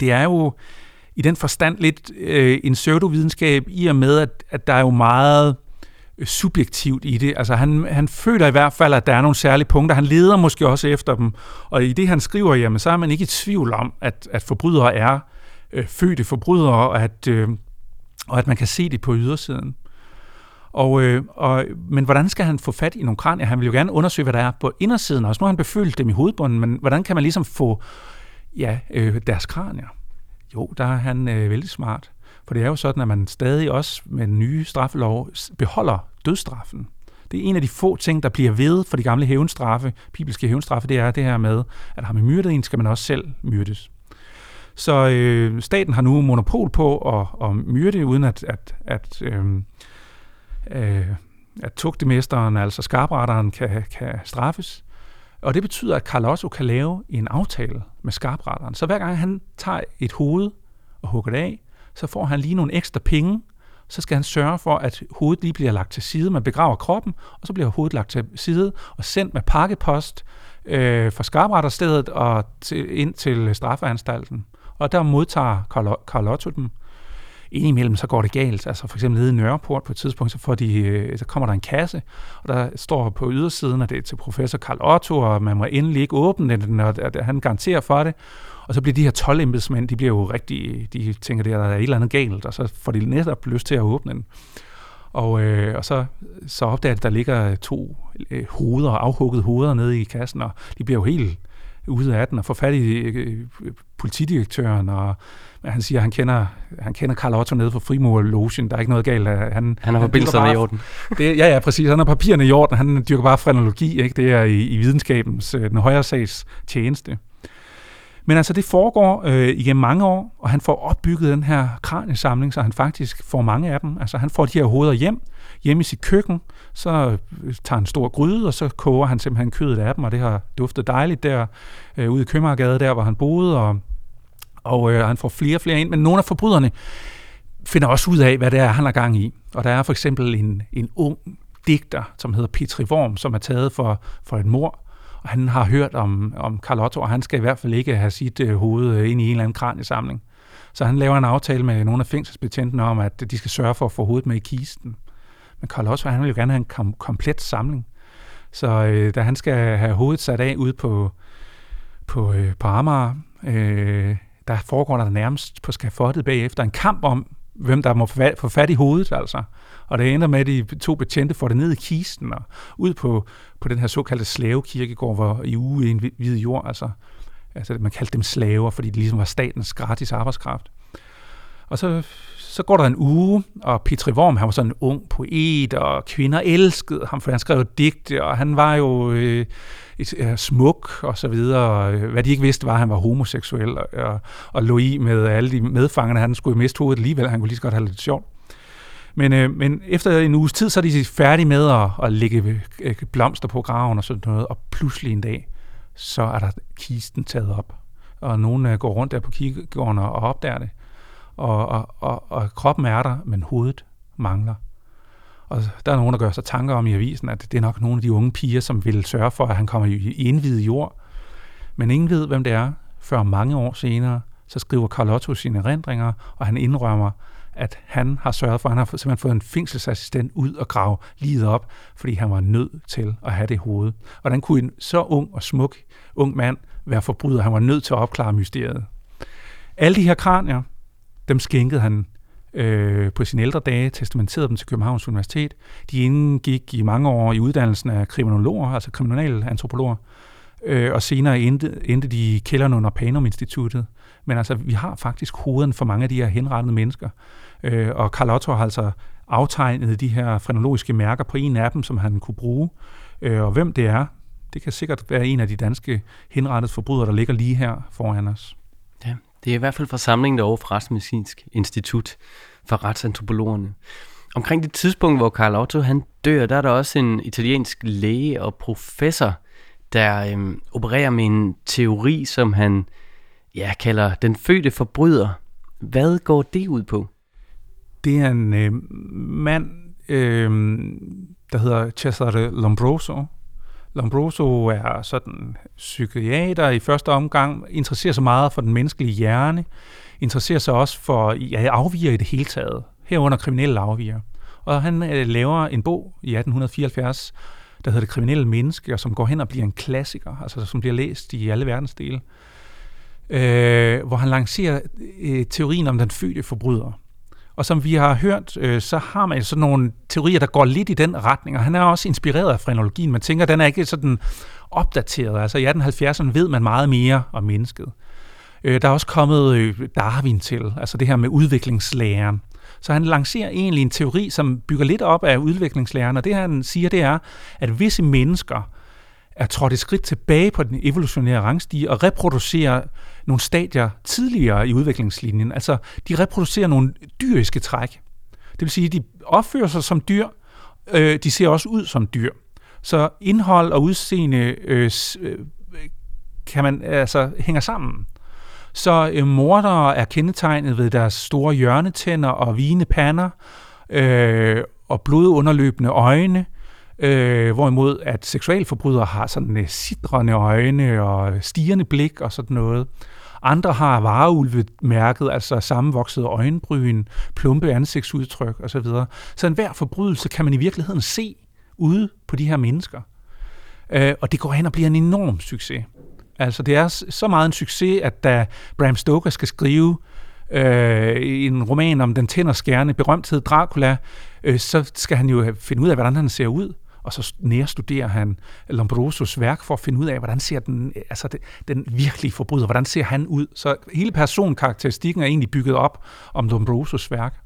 det er jo i den forstand lidt øh, en pseudovidenskab i og med, at, at der er jo meget subjektivt i det. Altså han, han føler i hvert fald, at der er nogle særlige punkter. Han leder måske også efter dem. Og i det, han skriver, jamen, så er man ikke i tvivl om, at, at forbrydere er øh, fødte forbrydere, og at, øh, og at man kan se det på ydersiden. Og, øh, og, men hvordan skal han få fat i nogle kranier? Han vil jo gerne undersøge, hvad der er på indersiden også. Nu har han befølt dem i hovedbunden, men hvordan kan man ligesom få ja, øh, deres kranier? Jo, der er han øh, vældig smart. For det er jo sådan, at man stadig også med den nye straffelov beholder dødstraffen. Det er en af de få ting, der bliver ved for de gamle hævnstraffe, bibelske hævnstraffe, det er det her med, at har man myrdet en, skal man også selv myrdes. Så øh, staten har nu monopol på at, at myrde, uden at, at, at, øh, øh, at tugtemesteren, altså skarpretteren, kan, kan straffes. Og det betyder, at Karl også kan lave en aftale med skarpretteren. Så hver gang han tager et hoved og hugger det af, så får han lige nogle ekstra penge, så skal han sørge for, at hovedet lige bliver lagt til side. Man begraver kroppen, og så bliver hovedet lagt til side og sendt med pakkepost øh, fra skarpretterstedet og til, ind til straffeanstalten. Og der modtager Carl Otto dem. Indimellem så går det galt. Altså for eksempel nede i Nørreport på et tidspunkt, så, får de, øh, så kommer der en kasse, og der står på ydersiden, at det er til professor Carl Otto, og man må endelig ikke åbne den, og han garanterer for det. Og så bliver de her 12 embedsmænd, de bliver jo rigtig, de tænker, der er et eller andet galt, og så får de netop lyst til at åbne den. Og, øh, og så, så opdager de, at der ligger to øh, hoveder, afhuggede hoveder nede i kassen, og de bliver jo helt ude af den, og får fat i øh, politidirektøren, og han siger, at han kender, han kender Carl Otto nede fra Frimurlogen. Der er ikke noget galt. Han, han har forbindelserne i orden. Det, ja, ja, præcis. Han har papirerne i orden. Han dyrker bare frenologi. Ikke? Det er i, i videnskabens, øh, den højere sags tjeneste. Men altså, det foregår øh, igennem mange år, og han får opbygget den her kraniesamling, så han faktisk får mange af dem. Altså, han får de her hoveder hjem, hjemme i sit køkken, så øh, tager han en stor gryde, og så koger han simpelthen kødet af dem, og det har duftet dejligt der øh, ude i Købmagergade, der hvor han boede, og, og øh, han får flere og flere ind. Men nogle af forbryderne finder også ud af, hvad det er, han har gang i. Og der er for eksempel en, en ung digter, som hedder Petri Worm, som er taget for, for et mor, han har hørt om, om Carl Otto, og han skal i hvert fald ikke have sit øh, hoved øh, ind i en eller anden kraniesamling. Så han laver en aftale med nogle af fængselsbetjentene om, at de skal sørge for at få hovedet med i kisten. Men Carl Otto, han vil jo gerne have en kom- komplet samling. Så øh, da han skal have hovedet sat af ude på, på, øh, på Amager, øh, der foregår der nærmest på skafottet bagefter en kamp om, hvem der må få fat i hovedet, altså. Og det ender med, at de to betjente får det ned i kisten og ud på, på den her såkaldte slavekirkegård, hvor i uge i en hvid jord, altså, altså man kaldte dem slaver, fordi de ligesom var statens gratis arbejdskraft. Og så, så går der en uge, og Petri Worm, han var sådan en ung poet, og kvinder elskede ham, for han skrev digte, og han var jo øh, et, øh, smuk og så videre. Øh, hvad de ikke vidste, var, at han var homoseksuel, og, og, og lå i med alle de medfangerne. Han skulle jo miste hovedet alligevel, han kunne lige så godt have lidt sjovt. Men, øh, men efter en uges tid, så er de færdige med at, at lægge øh, blomster på graven og sådan noget, og pludselig en dag, så er der kisten taget op. Og nogen øh, går rundt der på kirkegården og opdager det. Og, og, og, og kroppen er der, men hovedet mangler. Og der er nogen, der gør sig tanker om i avisen, at det er nok nogle af de unge piger, som vil sørge for, at han kommer i indvidet jord. Men ingen ved, hvem det er, før mange år senere, så skriver Carlotto sine erindringer, og han indrømmer, at han har sørget for, at han har simpelthen fået en fængselsassistent ud og grave livet op, fordi han var nødt til at have det i hovedet. Hvordan kunne en så ung og smuk ung mand være forbryder? Han var nødt til at opklare mysteriet. Alle de her kranier, dem skænkede han øh, på sine ældre dage, testamenterede dem til Københavns Universitet. De indgik i mange år i uddannelsen af kriminologer, altså kriminalantropologer, øh, og senere endte, endte de i kælderen under Panum Instituttet. Men altså, vi har faktisk hovedet for mange af de her henrettede mennesker. Øh, og Karl Otto har altså aftegnet de her frenologiske mærker på en af dem, som han kunne bruge. Øh, og hvem det er, det kan sikkert være en af de danske henrettede forbrydere, der ligger lige her foran os. Det er i hvert fald fra samlingen derovre fra Retsmedicinsk Institut for Retsantropologerne. Omkring det tidspunkt, hvor Carl Otto han dør, der er der også en italiensk læge og professor, der øhm, opererer med en teori, som han ja, kalder den fødte forbryder. Hvad går det ud på? Det er en øh, mand, øh, der hedder Cesare Lombroso. Lombroso er sådan psykiater i første omgang, interesserer sig meget for den menneskelige hjerne, interesserer sig også for ja, afviger i det hele taget, herunder kriminelle afviger. Og han øh, laver en bog i 1874, der hedder Det kriminelle menneske, og som går hen og bliver en klassiker, altså som bliver læst i alle verdensdele, øh, hvor han lancerer øh, teorien om den fødte forbryder. Og som vi har hørt, øh, så har man sådan nogle teorier, der går lidt i den retning, og han er også inspireret af frenologien. Man tænker, den er ikke sådan opdateret. Altså i 1870'erne ved man meget mere om mennesket. Øh, der er også kommet øh, Darwin til, altså det her med udviklingslæren. Så han lancerer egentlig en teori, som bygger lidt op af udviklingslæren, og det han siger, det er, at visse mennesker er trådt et skridt tilbage på den evolutionære rangstige og reproducerer nogle stadier tidligere i udviklingslinjen. Altså, de reproducerer nogle dyriske træk. Det vil sige, at de opfører sig som dyr, øh, de ser også ud som dyr. Så indhold og udseende øh, øh, kan man altså hænger sammen. Så øh, mordere er kendetegnet ved deres store hjørnetænder og vigende pander øh, og blodunderløbende øjne, øh, hvorimod at seksualforbrydere har sådan øh, sidrende øjne og stigende blik og sådan noget. Andre har vareulvemærket, altså sammenvoksede øjenbryn, plumpe ansigtsudtryk osv. Så, så enhver forbrydelse kan man i virkeligheden se ude på de her mennesker. Øh, og det går hen og bliver en enorm succes. Altså det er så meget en succes, at da Bram Stoker skal skrive øh, en roman om den tænderskærende berømthed Dracula, øh, så skal han jo finde ud af, hvordan han ser ud og så nærstuderer han Lombrosos værk for at finde ud af, hvordan ser den, altså den, den virkelige forbryder, hvordan ser han ud. Så hele personkarakteristikken er egentlig bygget op om Lombrosos værk.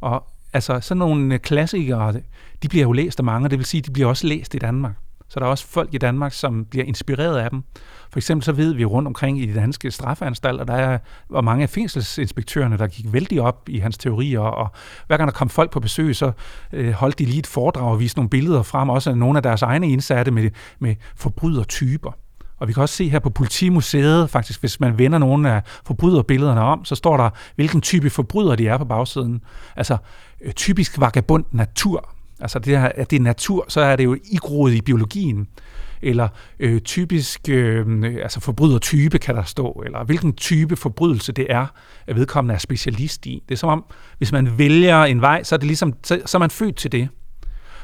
Og altså sådan nogle klassikere, de bliver jo læst af mange, og det vil sige, de bliver også læst i Danmark. Så der er også folk i Danmark, som bliver inspireret af dem. For eksempel så ved vi rundt omkring i de danske straffeanstalter, der er hvor mange af fængselsinspektørerne, der gik vældig op i hans teorier, og hver gang der kom folk på besøg, så øh, holdt de lige et foredrag og viste nogle billeder frem, også af nogle af deres egne indsatte med, med forbrydertyper. Og vi kan også se her på Politimuseet, faktisk, hvis man vender nogle af forbryderbillederne om, så står der, hvilken type forbryder de er på bagsiden. Altså, øh, typisk vagabond natur. Altså, det her, at det er natur, så er det jo igroet i biologien eller øh, typisk øh, altså forbrydertype kan der stå, eller hvilken type forbrydelse det er, at vedkommende er specialist i. Det er som om, hvis man vælger en vej, så er, det ligesom, så, så er man født til det.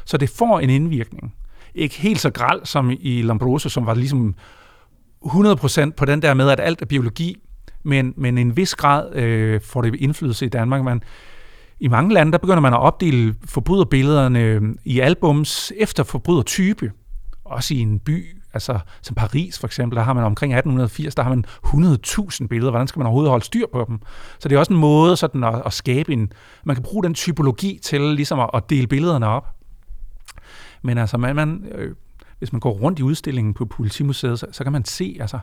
Så det får en indvirkning. Ikke helt så græl som i Lombroso, som var ligesom 100% på den der med, at alt er biologi, men, men en vis grad øh, får det indflydelse i Danmark. Man, i mange lande, der begynder man at opdele forbryderbillederne øhm, i albums efter forbrydertype også i en by, altså som Paris for eksempel, der har man omkring 1880, der har man 100.000 billeder. Hvordan skal man overhovedet holde styr på dem? Så det er også en måde sådan at, at skabe en... Man kan bruge den typologi til ligesom at, at dele billederne op. Men altså, man, man, øh, hvis man går rundt i udstillingen på Politimuseet, så, så kan man se, altså,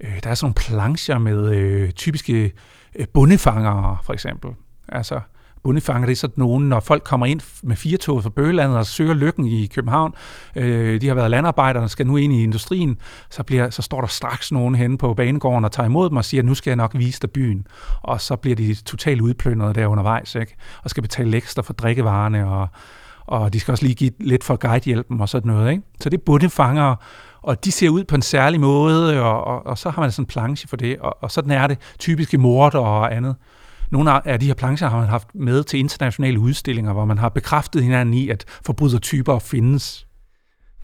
øh, der er sådan nogle plancher med øh, typiske øh, bundefangere, for eksempel. Altså, bundefanger, det er sådan nogen, når folk kommer ind med firetoget fra Bøgelandet og søger lykken i København, øh, de har været landarbejdere og skal nu ind i industrien, så, bliver, så står der straks nogen henne på banegården og tager imod dem og siger, nu skal jeg nok vise dig byen. Og så bliver de totalt udplyndret der undervejs, ikke? og skal betale ekstra for drikkevarerne, og, og de skal også lige give lidt for guidehjælpen og sådan noget. Ikke? Så det er bundefanger, og de ser ud på en særlig måde, og, og, og så har man sådan en planche for det, og, og sådan er det typiske morder og andet. Nogle af de her plancher har man haft med til internationale udstillinger, hvor man har bekræftet hinanden i, at forbrydertyper findes.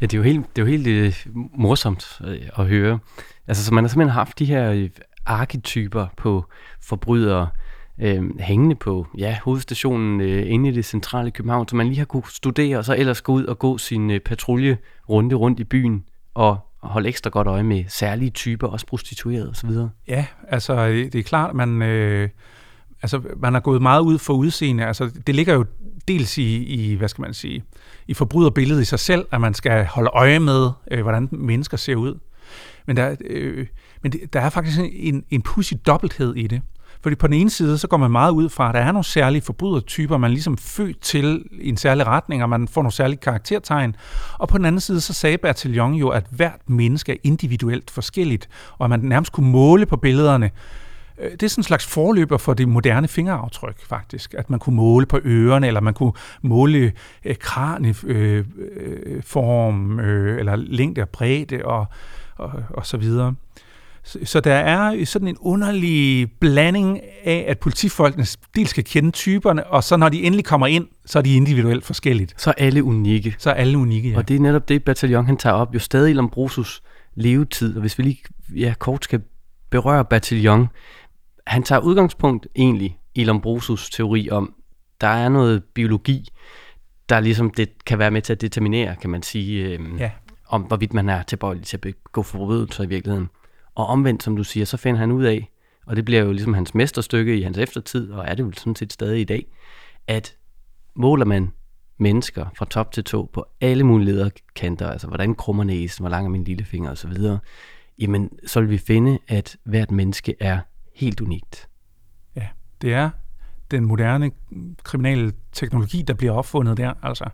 Ja, det er jo helt, det er jo helt øh, morsomt øh, at høre. Altså, så man har simpelthen haft de her øh, arketyper på forbrydere øh, hængende på ja, hovedstationen øh, inde i det centrale København, så man lige har kunne studere, og så ellers gå ud og gå sin øh, patruljerunde rundt i byen og holde ekstra godt øje med særlige typer, også prostituerede osv. Ja, altså det er klart, man... Øh altså, man har gået meget ud for udseende. Altså, det ligger jo dels i, i, hvad skal man sige, i forbryderbilledet i sig selv, at man skal holde øje med, øh, hvordan mennesker ser ud. Men der, øh, men det, der er faktisk en, en pudsig dobbelthed i det. Fordi på den ene side, så går man meget ud fra, at der er nogle særlige forbrydertyper, man ligesom født til i en særlig retning, og man får nogle særlige karaktertegn. Og på den anden side, så sagde Bertillon jo, at hvert menneske er individuelt forskelligt, og at man nærmest kunne måle på billederne, det er sådan en slags forløber for det moderne fingeraftryk, faktisk. At man kunne måle på ørerne, eller man kunne måle øh, kranieform, øh, øh, eller længde og bredde, og, og, og så videre. Så, så der er sådan en underlig blanding af, at politifolkene dels skal kende typerne, og så når de endelig kommer ind, så er de individuelt forskelligt. Så er alle unikke. Så er alle unikke, ja. Og det er netop det, Bataljon han tager op. Jo stadig Lombrosos levetid, og hvis vi lige ja, kort skal berøre Bataljon, han tager udgangspunkt egentlig i Lombrosos teori om, der er noget biologi, der ligesom det kan være med til at determinere, kan man sige, øhm, ja. om hvorvidt man er tilbøjelig til at begå forbrydelser i virkeligheden. Og omvendt, som du siger, så finder han ud af, og det bliver jo ligesom hans mesterstykke i hans eftertid, og er det jo sådan set stadig i dag, at måler man mennesker fra top til tå på alle mulige lederkanter, altså hvordan krummer næsen, hvor lang er min lillefinger osv., jamen så vil vi finde, at hvert menneske er helt unikt. Ja, det er den moderne kriminelle teknologi, der bliver opfundet der. Altså,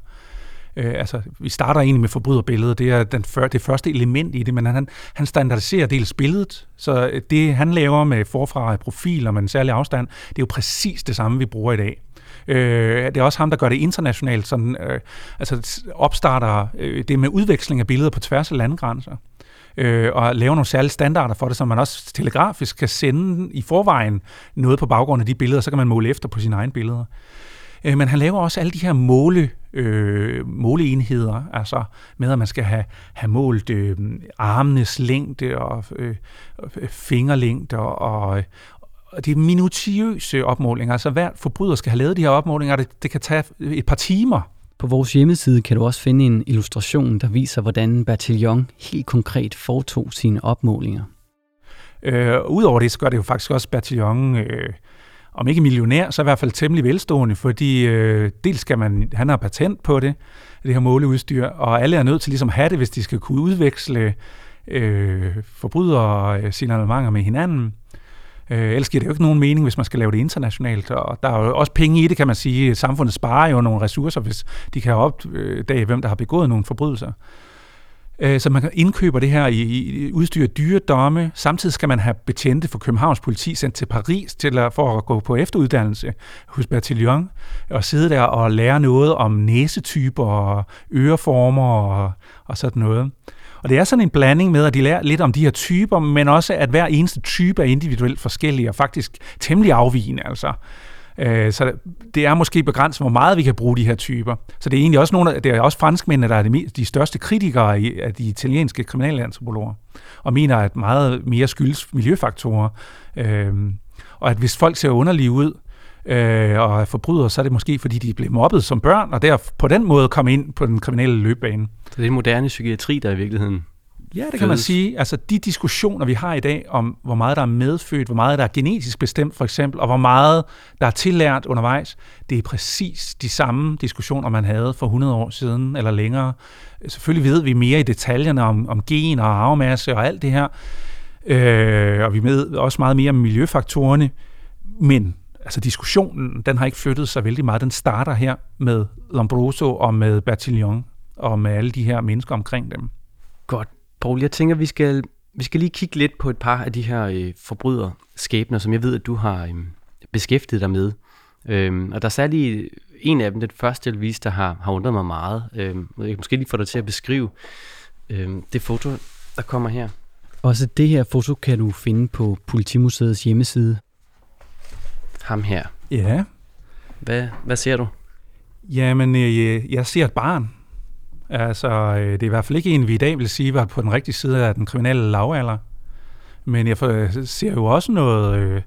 øh, altså, vi starter egentlig med forbryderbilledet, det er den før, det første element i det, men han, han standardiserer dels billedet, så det han laver med forfra profiler med en særlig afstand, det er jo præcis det samme, vi bruger i dag. Øh, det er også ham, der gør det internationalt, sådan, øh, altså opstarter øh, det med udveksling af billeder på tværs af landegrænser øh, og lave nogle særlige standarder for det, så man også telegrafisk kan sende i forvejen noget på baggrund af de billeder, så kan man måle efter på sine egne billeder. Øh, men han laver også alle de her måle, øh, måleenheder, altså med, at man skal have, have målt øh, armenes længde og øh, øh fingerlængde og, og, og det er minutiøse opmålinger. Altså hver forbryder skal have lavet de her opmålinger, det, det kan tage et par timer. På vores hjemmeside kan du også finde en illustration, der viser, hvordan Bertillon helt konkret foretog sine opmålinger. Øh, Udover det, så gør det jo faktisk også Bertillon, øh, om ikke millionær, så i hvert fald temmelig velstående, fordi øh, dels skal man, han har patent på det, det her måleudstyr, og alle er nødt til ligesom at have det, hvis de skal kunne udveksle øh, forbrydere øh, signalementer med hinanden. Øh, ellers giver det jo ikke nogen mening, hvis man skal lave det internationalt. Og der er jo også penge i det, kan man sige. Samfundet sparer jo nogle ressourcer, hvis de kan opdage, øh, hvem der har begået nogle forbrydelser. Øh, så man kan indkøbe det her i, i udstyr dyre domme. Samtidig skal man have betjente for Københavns politi sendt til Paris til at, for at gå på efteruddannelse hos Bertillon og sidde der og lære noget om næsetyper og øreformer og, og sådan noget. Og det er sådan en blanding med, at de lærer lidt om de her typer, men også at hver eneste type er individuelt forskellig og faktisk temmelig afvigende. Altså. Øh, så det er måske begrænset, hvor meget vi kan bruge de her typer. Så det er egentlig også nogle af, det er også franskmændene, der er de, de største kritikere af de italienske kriminalantropologer, og mener, at meget mere skyldes miljøfaktorer. Øh, og at hvis folk ser underlige ud, øh, og er forbrydere, så er det måske, fordi de blev mobbet som børn, og der på den måde kom ind på den kriminelle løbbane. Så det er moderne psykiatri, der i virkeligheden Ja, det kan man sige. Altså de diskussioner, vi har i dag om, hvor meget der er medfødt, hvor meget der er genetisk bestemt for eksempel, og hvor meget der er tillært undervejs, det er præcis de samme diskussioner, man havde for 100 år siden eller længere. Selvfølgelig ved vi mere i detaljerne om, om gen og arvemasse og alt det her, øh, og vi ved også meget mere om miljøfaktorerne, men altså diskussionen, den har ikke flyttet sig vældig meget. Den starter her med Lombroso og med Bertillon og med alle de her mennesker omkring dem. Godt. Paul, jeg tænker, vi skal, vi skal lige kigge lidt på et par af de her øh, forbryderskæbner, som jeg ved, at du har øh, beskæftiget dig med. Øhm, og der er særlig en af dem, den første, jeg viste, der har, har undret mig meget. Øhm, jeg kan måske lige få dig til at beskrive øhm, det foto, der kommer her. Også det her foto kan du finde på Politimuseets hjemmeside. Ham her. Ja. Hvad, hvad ser du? Jamen, øh, jeg ser et barn. Altså, øh, det er i hvert fald ikke en, vi i dag vil sige var på den rigtige side af den kriminelle lavalder. Men jeg ser jo også noget, øh,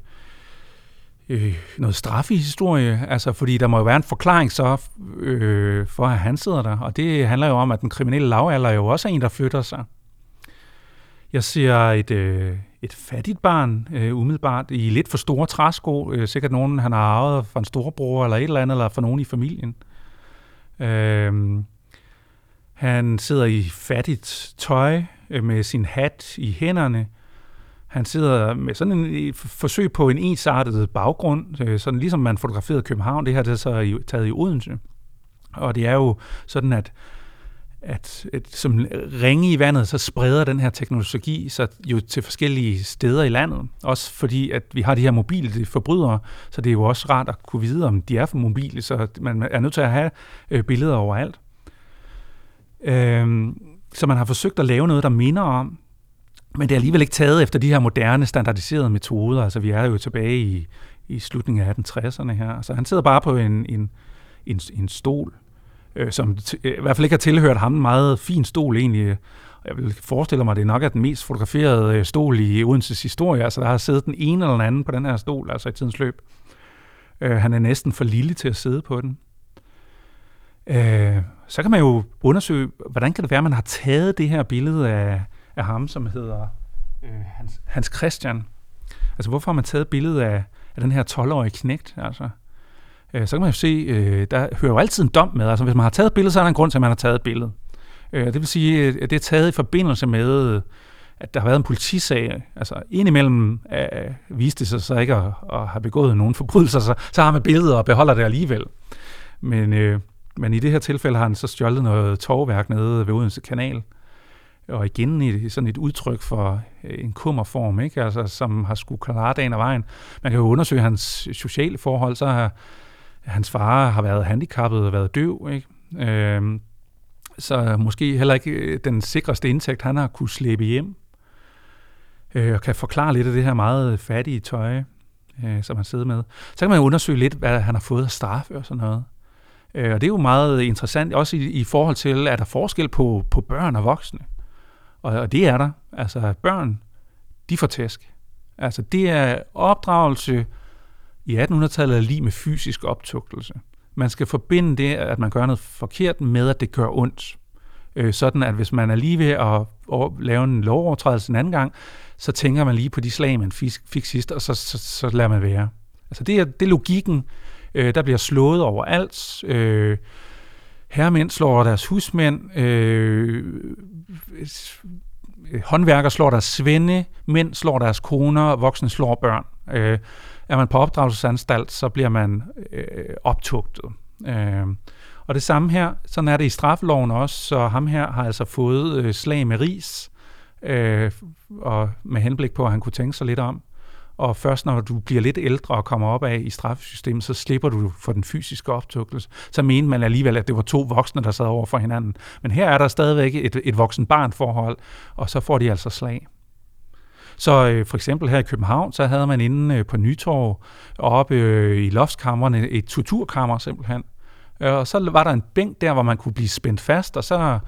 øh, noget straf i historie, altså, fordi der må jo være en forklaring så øh, for, at han sidder der. Og det handler jo om, at den kriminelle lavalder jo også er en, der flytter sig. Jeg ser et, øh, et fattigt barn, øh, umiddelbart, i lidt for store træsko. Øh, sikkert nogen, han har arvet fra en storebror eller et eller andet, eller fra nogen i familien. Øh, han sidder i fattigt tøj øh, med sin hat i hænderne. Han sidder med sådan en forsøg på en ensartet baggrund, øh, sådan ligesom man fotograferede København. Det her det er så taget i Odense. Og det er jo sådan, at at, at som ringe i vandet, så spreder den her teknologi sig jo til forskellige steder i landet. Også fordi, at vi har de her mobile forbrydere, så det er jo også rart at kunne vide, om de er for mobile, så man er nødt til at have øh, billeder overalt. Øh, så man har forsøgt at lave noget, der minder om, men det er alligevel ikke taget efter de her moderne, standardiserede metoder. Altså, vi er jo tilbage i, i slutningen af 1860'erne her. Så han sidder bare på en, en, en, en stol, øh, som t- øh, i hvert fald ikke har tilhørt ham. En meget fin stol egentlig. Jeg vil forestille mig, at det nok er den mest fotograferede øh, stol i Odenses historie. Altså, der har siddet den ene eller den anden på den her stol, altså i tidens løb. Øh, han er næsten for lille til at sidde på den. Øh, så kan man jo undersøge, hvordan kan det være, at man har taget det her billede af, af ham, som hedder øh, Hans, Hans Christian. Altså, hvorfor har man taget billedet af, af den her 12-årige knægt? Altså, øh, så kan man jo se, øh, der hører jo altid en dom med. Altså, hvis man har taget et billede, så er der en grund til, at man har taget et billede. Øh, det vil sige, øh, at det er taget i forbindelse med, øh, at der har været en politisag. Altså, indimellem øh, øh, viste det sig så ikke at, at have begået nogen forbrydelser, så, så har man billedet og beholder det alligevel. Men, øh, men i det her tilfælde har han så stjålet noget torvværk nede ved Odense Kanal, og igen i sådan et udtryk for øh, en kummerform, ikke? Altså, som har skulle klare dagen af vejen. Man kan jo undersøge hans sociale forhold, så har hans far har været handicappet og været døv, ikke? Øhm, så måske heller ikke øh, den sikreste indtægt, han har kunne slæbe hjem, øh, og kan forklare lidt af det her meget fattige tøj, øh, som han sidder med. Så kan man jo undersøge lidt, hvad han har fået af straf og sådan noget. Øh, og det er jo meget interessant, også i, i forhold til, at der forskel på, på børn og voksne. Og, og det er der. Altså børn, de får tæsk. Altså det er opdragelse i 1800-tallet lige med fysisk optugtelse. Man skal forbinde det, at man gør noget forkert, med at det gør ondt. Øh, sådan at hvis man er lige ved at, lave en lovovertrædelse en anden gang, så tænker man lige på de slag, man fik sidst, og så, så, så lader man være. Altså det er, det er logikken. Øh, der bliver slået over alt. Øh, herremænd slår deres husmænd. Øh, øh, håndværker slår deres svende, mænd slår deres koner, voksne slår børn. Øh, er man på opdragelsesanstalt, så bliver man øh, optugtet. Øh, og det samme her, sådan er det i straffeloven også, så ham her har altså fået øh, slag med ris, øh, og med henblik på, at han kunne tænke sig lidt om. Og først når du bliver lidt ældre og kommer op af i straffesystemet, så slipper du for den fysiske optugtelse. Så mener man alligevel, at det var to voksne, der sad over for hinanden. Men her er der stadigvæk et, et voksen-barn-forhold, og så får de altså slag. Så øh, for eksempel her i København, så havde man inde øh, på Nytorv, oppe øh, i loftskammerne, et torturkammer simpelthen. Øh, og så var der en bænk der, hvor man kunne blive spændt fast, og så,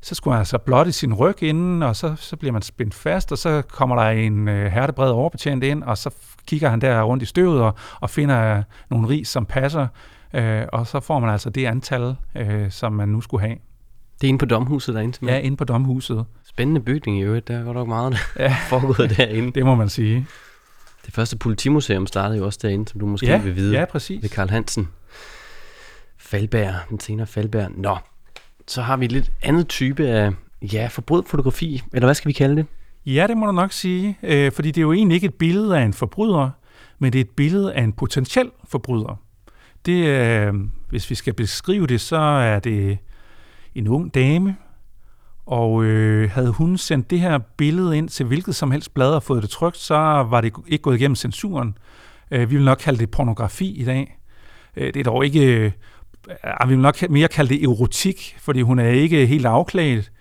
så skulle man altså blotte sin ryg inden, og så, så bliver man spændt fast, og så kommer der en øh, hertebred overbetjent ind, og så kigger han der rundt i støvet og, og finder nogle ris, som passer, øh, og så får man altså det antal, øh, som man nu skulle have. Det er inde på domhuset derinde? Ja, inde på domhuset. Spændende bygning i øvrigt. Der er godt nok meget, der ja. foregået derinde. det må man sige. Det første politimuseum startede jo også derinde, som du måske ja, vil vide. Ja, præcis. Ved Karl Hansen. Falberg, den senere Falberg. Nå, så har vi et lidt andet type af, ja, fotografi, eller hvad skal vi kalde det? Ja, det må du nok sige, øh, fordi det er jo egentlig ikke et billede af en forbryder, men det er et billede af en potentiel forbryder. Det, øh, hvis vi skal beskrive det, så er det en ung dame, og øh, havde hun sendt det her billede ind til hvilket som helst blad og fået det trygt, så var det ikke gået igennem censuren. Øh, vi vil nok kalde det pornografi i dag. Øh, det er dog ikke... Øh, ah, vi vil nok mere kalde det erotik, fordi hun er ikke helt afklædt.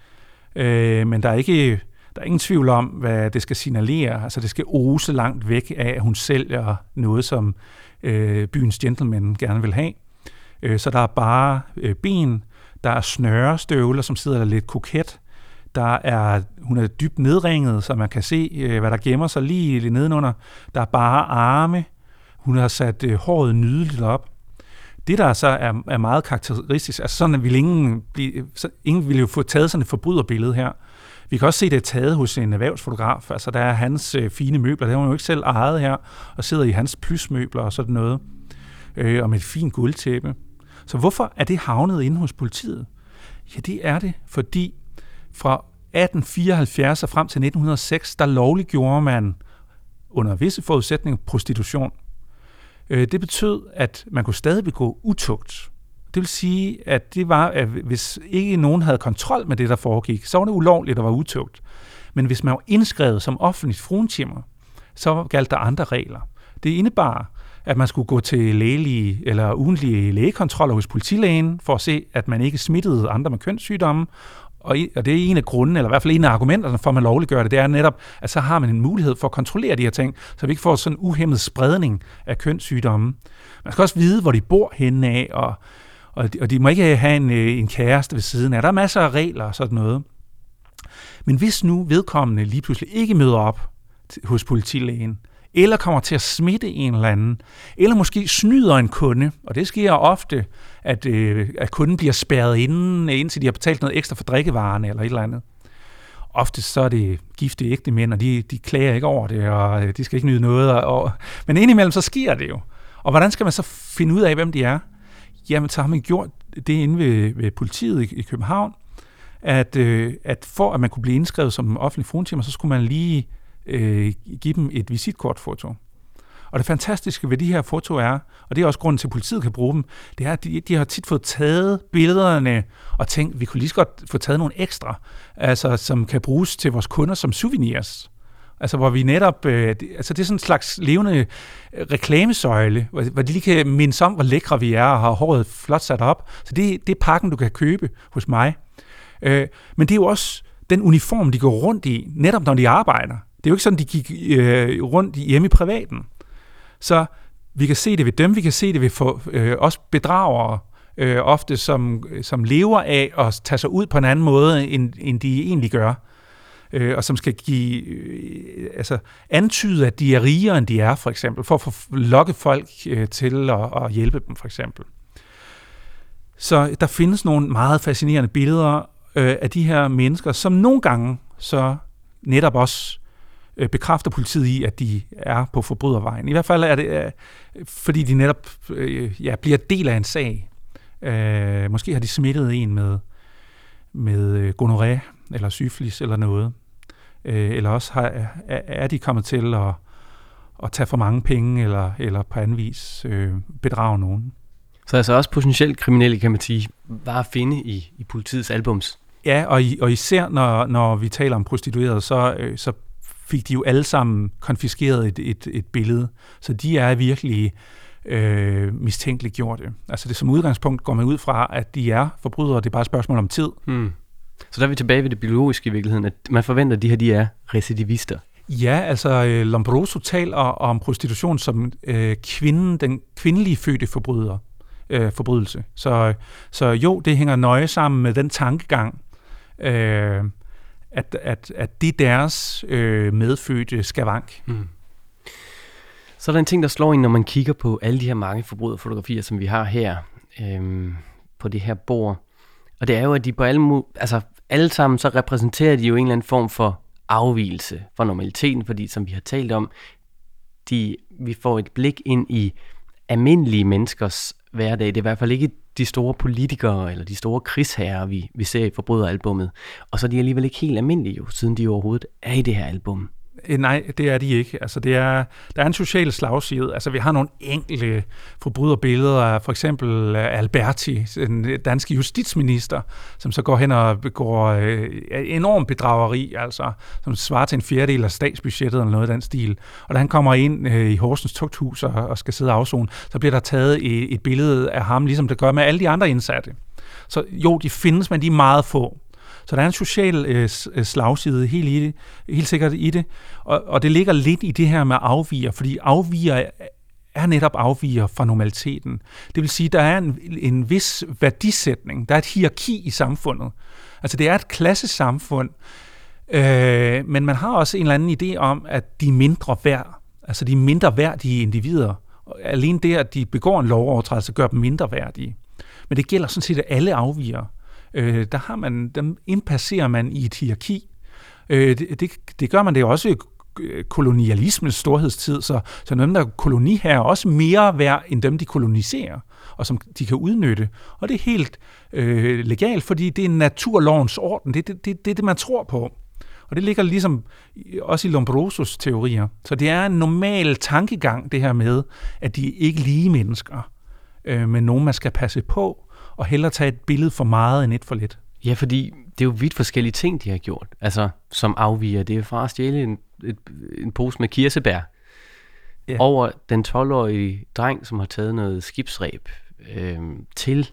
Øh, men der er ikke... Der er ingen tvivl om, hvad det skal signalere. Altså, det skal ose langt væk af, at hun sælger noget, som øh, byens gentleman gerne vil have. Øh, så der er bare øh, ben, der er snørestøvler, som sidder der lidt koket. Der er, hun er dybt nedringet, så man kan se, øh, hvad der gemmer sig lige nedenunder. Der er bare arme. Hun har sat øh, håret nydeligt op. Det, der så er, er meget karakteristisk, altså sådan, at ingen, blive, så ingen ville jo få taget sådan et forbryderbillede her. Vi kan også se, det er taget hos en erhvervsfotograf. Altså, der er hans øh, fine møbler. Det har hun jo ikke selv ejet her, og sidder i hans plysmøbler og sådan noget. Øh, og med et fint guldtæppe. Så hvorfor er det havnet inde hos politiet? Ja, det er det, fordi fra 1874 og frem til 1906, der lovliggjorde man under visse forudsætninger prostitution. Øh, det betød, at man kunne stadig begå utugt. Det vil sige, at det var, at hvis ikke nogen havde kontrol med det, der foregik, så var det ulovligt at være utugt. Men hvis man var indskrevet som offentlig fruentimmer, så galt der andre regler. Det indebar, at man skulle gå til lægelige eller ugentlige lægekontroller hos politilægen for at se, at man ikke smittede andre med kønssygdomme. Og, og det er en af grunden, eller i hvert fald en af argumenterne for, at man lovliggør det, det er netop, at så har man en mulighed for at kontrollere de her ting, så vi ikke får sådan en uhemmet spredning af kønssygdomme. Man skal også vide, hvor de bor henne af, og, og, de, og de må ikke have en, øh, en kæreste ved siden af. Der er masser af regler og sådan noget. Men hvis nu vedkommende lige pludselig ikke møder op hos politilægen, eller kommer til at smitte en eller anden, eller måske snyder en kunde, og det sker ofte, at, øh, at kunden bliver spærret inden, indtil de har betalt noget ekstra for drikkevarerne eller et eller andet. Ofte så er det gifte ægte mænd, og de, de klager ikke over det, og øh, de skal ikke nyde noget. Og, og, men indimellem så sker det jo. Og hvordan skal man så finde ud af, hvem de er? Jamen, så har man gjort det inde ved, ved politiet i, i København, at, øh, at for at man kunne blive indskrevet som offentlig fruentimer, så skulle man lige øh, give dem et visitkortfoto. Og det fantastiske ved de her foto er, og det er også grunden til, at politiet kan bruge dem, det er, at de, de har tit fået taget billederne og tænkt, vi kunne lige så godt få taget nogle ekstra, altså, som kan bruges til vores kunder som souvenirs. Altså hvor vi netop, øh, det, altså det er sådan en slags levende øh, reklamesøjle, hvor, hvor de lige kan mindes om, hvor lækre vi er og har håret flot sat op. Så det, det er pakken, du kan købe hos mig. Øh, men det er jo også den uniform, de går rundt i, netop når de arbejder. Det er jo ikke sådan, de gik øh, rundt hjemme i privaten. Så vi kan se det ved dem, vi kan se det ved for, øh, også bedragere, øh, ofte som, som lever af at tage sig ud på en anden måde, end, end de egentlig gør. Øh, og som skal give, øh, altså antyde, at de er rigere, end de er, for eksempel, for at lokke folk øh, til at, at hjælpe dem, for eksempel. Så der findes nogle meget fascinerende billeder øh, af de her mennesker, som nogle gange så netop også øh, bekræfter politiet i, at de er på forbrydervejen. I hvert fald er det, øh, fordi de netop øh, ja, bliver del af en sag. Øh, måske har de smittet en med, med gonoré eller syfilis eller noget. Øh, eller også har, er, er de kommet til at, at tage for mange penge eller, eller på anden vis øh, bedrage nogen. Så altså også potentielt kriminelle, kan man sige, bare at finde i, i politiets albums. Ja, og, i, og især når, når vi taler om prostituerede, så, øh, så fik de jo alle sammen konfiskeret et, et, et billede. Så de er virkelig øh, mistænkeligt gjort. Altså det som udgangspunkt går man ud fra, at de er forbrydere, det er bare et spørgsmål om tid. Hmm. Så der er vi tilbage ved det biologiske i virkeligheden, at man forventer, at de her de er recidivister. Ja, altså øh, Lombroso taler om prostitution som øh, kvinden, den kvindelige fødte forbryder, øh, forbrydelse. Så, så jo, det hænger nøje sammen med den tankegang, øh, at, at, at det er deres øh, medfødte skavank. Mm. Så er der en ting, der slår ind, når man kigger på alle de her mange forbryderfotografier, som vi har her øh, på det her bord. Og det er jo, at de på alle, altså alle sammen, så repræsenterer de jo en eller anden form for afvielse fra normaliteten, fordi som vi har talt om, de, vi får et blik ind i almindelige menneskers hverdag. Det er i hvert fald ikke de store politikere eller de store krigsherrer, vi, vi ser i forbryderalbummet. Og så er de alligevel ikke helt almindelige, jo, siden de overhovedet er i det her album. Øh, nej, det er de ikke. Altså, det er, der er en social slagside. Altså, vi har nogle enkle forbryderbilleder af for eksempel øh, Alberti, den danske justitsminister, som så går hen og begår øh, enorm bedrageri, altså, som svarer til en fjerdedel af statsbudgettet eller noget af den stil. Og da han kommer ind øh, i Horsens Tugthus og, og skal sidde afzone, så bliver der taget et, et billede af ham, ligesom det gør med alle de andre indsatte. Så jo, de findes, men de er meget få. Så der er en social øh, øh, slagside helt, i det, helt sikkert i det. Og, og det ligger lidt i det her med afviger, fordi afviger er netop afviger fra normaliteten. Det vil sige, der er en, en vis værdisætning, der er et hierarki i samfundet. Altså det er et klassesamfund, øh, men man har også en eller anden idé om, at de er mindre værd. Altså de er mindre værdige individer. Alene det, at de begår en lovovertrædelse, gør dem mindre værdige. Men det gælder sådan set alle afviger øh, der har man, dem indpasserer man i et hierarki. Øh, det, det, det gør man det også i kolonialismens storhedstid, så, så dem, der koloni her er også mere værd end dem, de koloniserer, og som de kan udnytte. Og det er helt øh, legalt, fordi det er naturlovens orden. Det er det, det, det, det, man tror på. Og det ligger ligesom også i Lombrosos teorier. Så det er en normal tankegang, det her med, at de er ikke lige mennesker, øh, men nogen, man skal passe på, og hellere tage et billede for meget end et for lidt. Ja, fordi det er jo vidt forskellige ting, de har gjort. Altså, som afviger. Det er fra at stjæle en, et, en pose med kirsebær, ja. over den 12-årige dreng, som har taget noget skibsræb, øh, til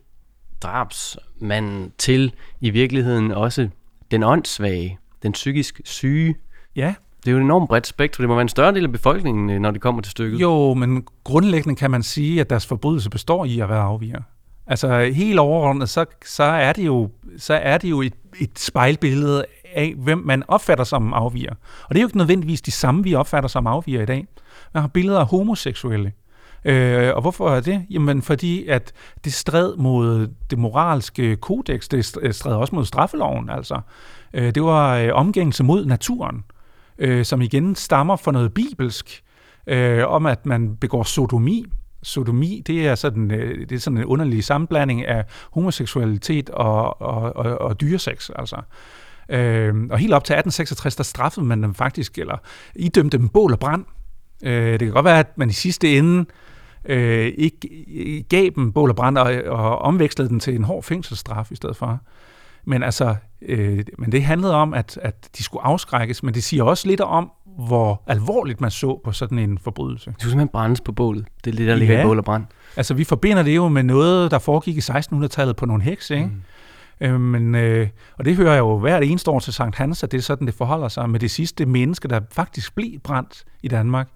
drabsmanden, til i virkeligheden også den åndssvage, den psykisk syge. Ja. Det er jo et enormt bredt spektrum. Det må være en større del af befolkningen, øh, når det kommer til stykket. Jo, men grundlæggende kan man sige, at deres forbrydelse består i at være afviger. Altså helt overordnet, så, så er det jo, så er det jo et, et spejlbillede af, hvem man opfatter som afviger. Og det er jo ikke nødvendigvis de samme, vi opfatter som afviger i dag. Man har billeder af homoseksuelle. Øh, og hvorfor er det? Jamen fordi, at det stred mod det moralske kodex, det stred også mod straffeloven. Altså. Øh, det var øh, omgængelse mod naturen, øh, som igen stammer fra noget bibelsk, øh, om at man begår sodomi. Sodomi, det er sådan, øh, det er sådan en underlig sammenblanding af homoseksualitet og, og, og, og dyreseks, Altså. Øh, og helt op til 1866, der straffede man dem faktisk, eller idømte dem bål og brand. Øh, det kan godt være, at man i sidste ende øh, ikke øh, gav dem bål og brand og, og omvekslede den til en hård fængselsstraf i stedet for. Men altså, øh, men det handlede om, at, at de skulle afskrækkes, men det siger også lidt om, hvor alvorligt man så på sådan en forbrydelse. Det skulle simpelthen brændes på bålet. Det er det, der ligger ja. i bål og brand. Altså, vi forbinder det jo med noget, der foregik i 1600-tallet på nogle hekse, ikke? Mm. Øh, men, øh, og det hører jeg jo hvert eneste år til Sankt Hans, at det er sådan, det forholder sig med det sidste menneske, der faktisk blev brændt i Danmark.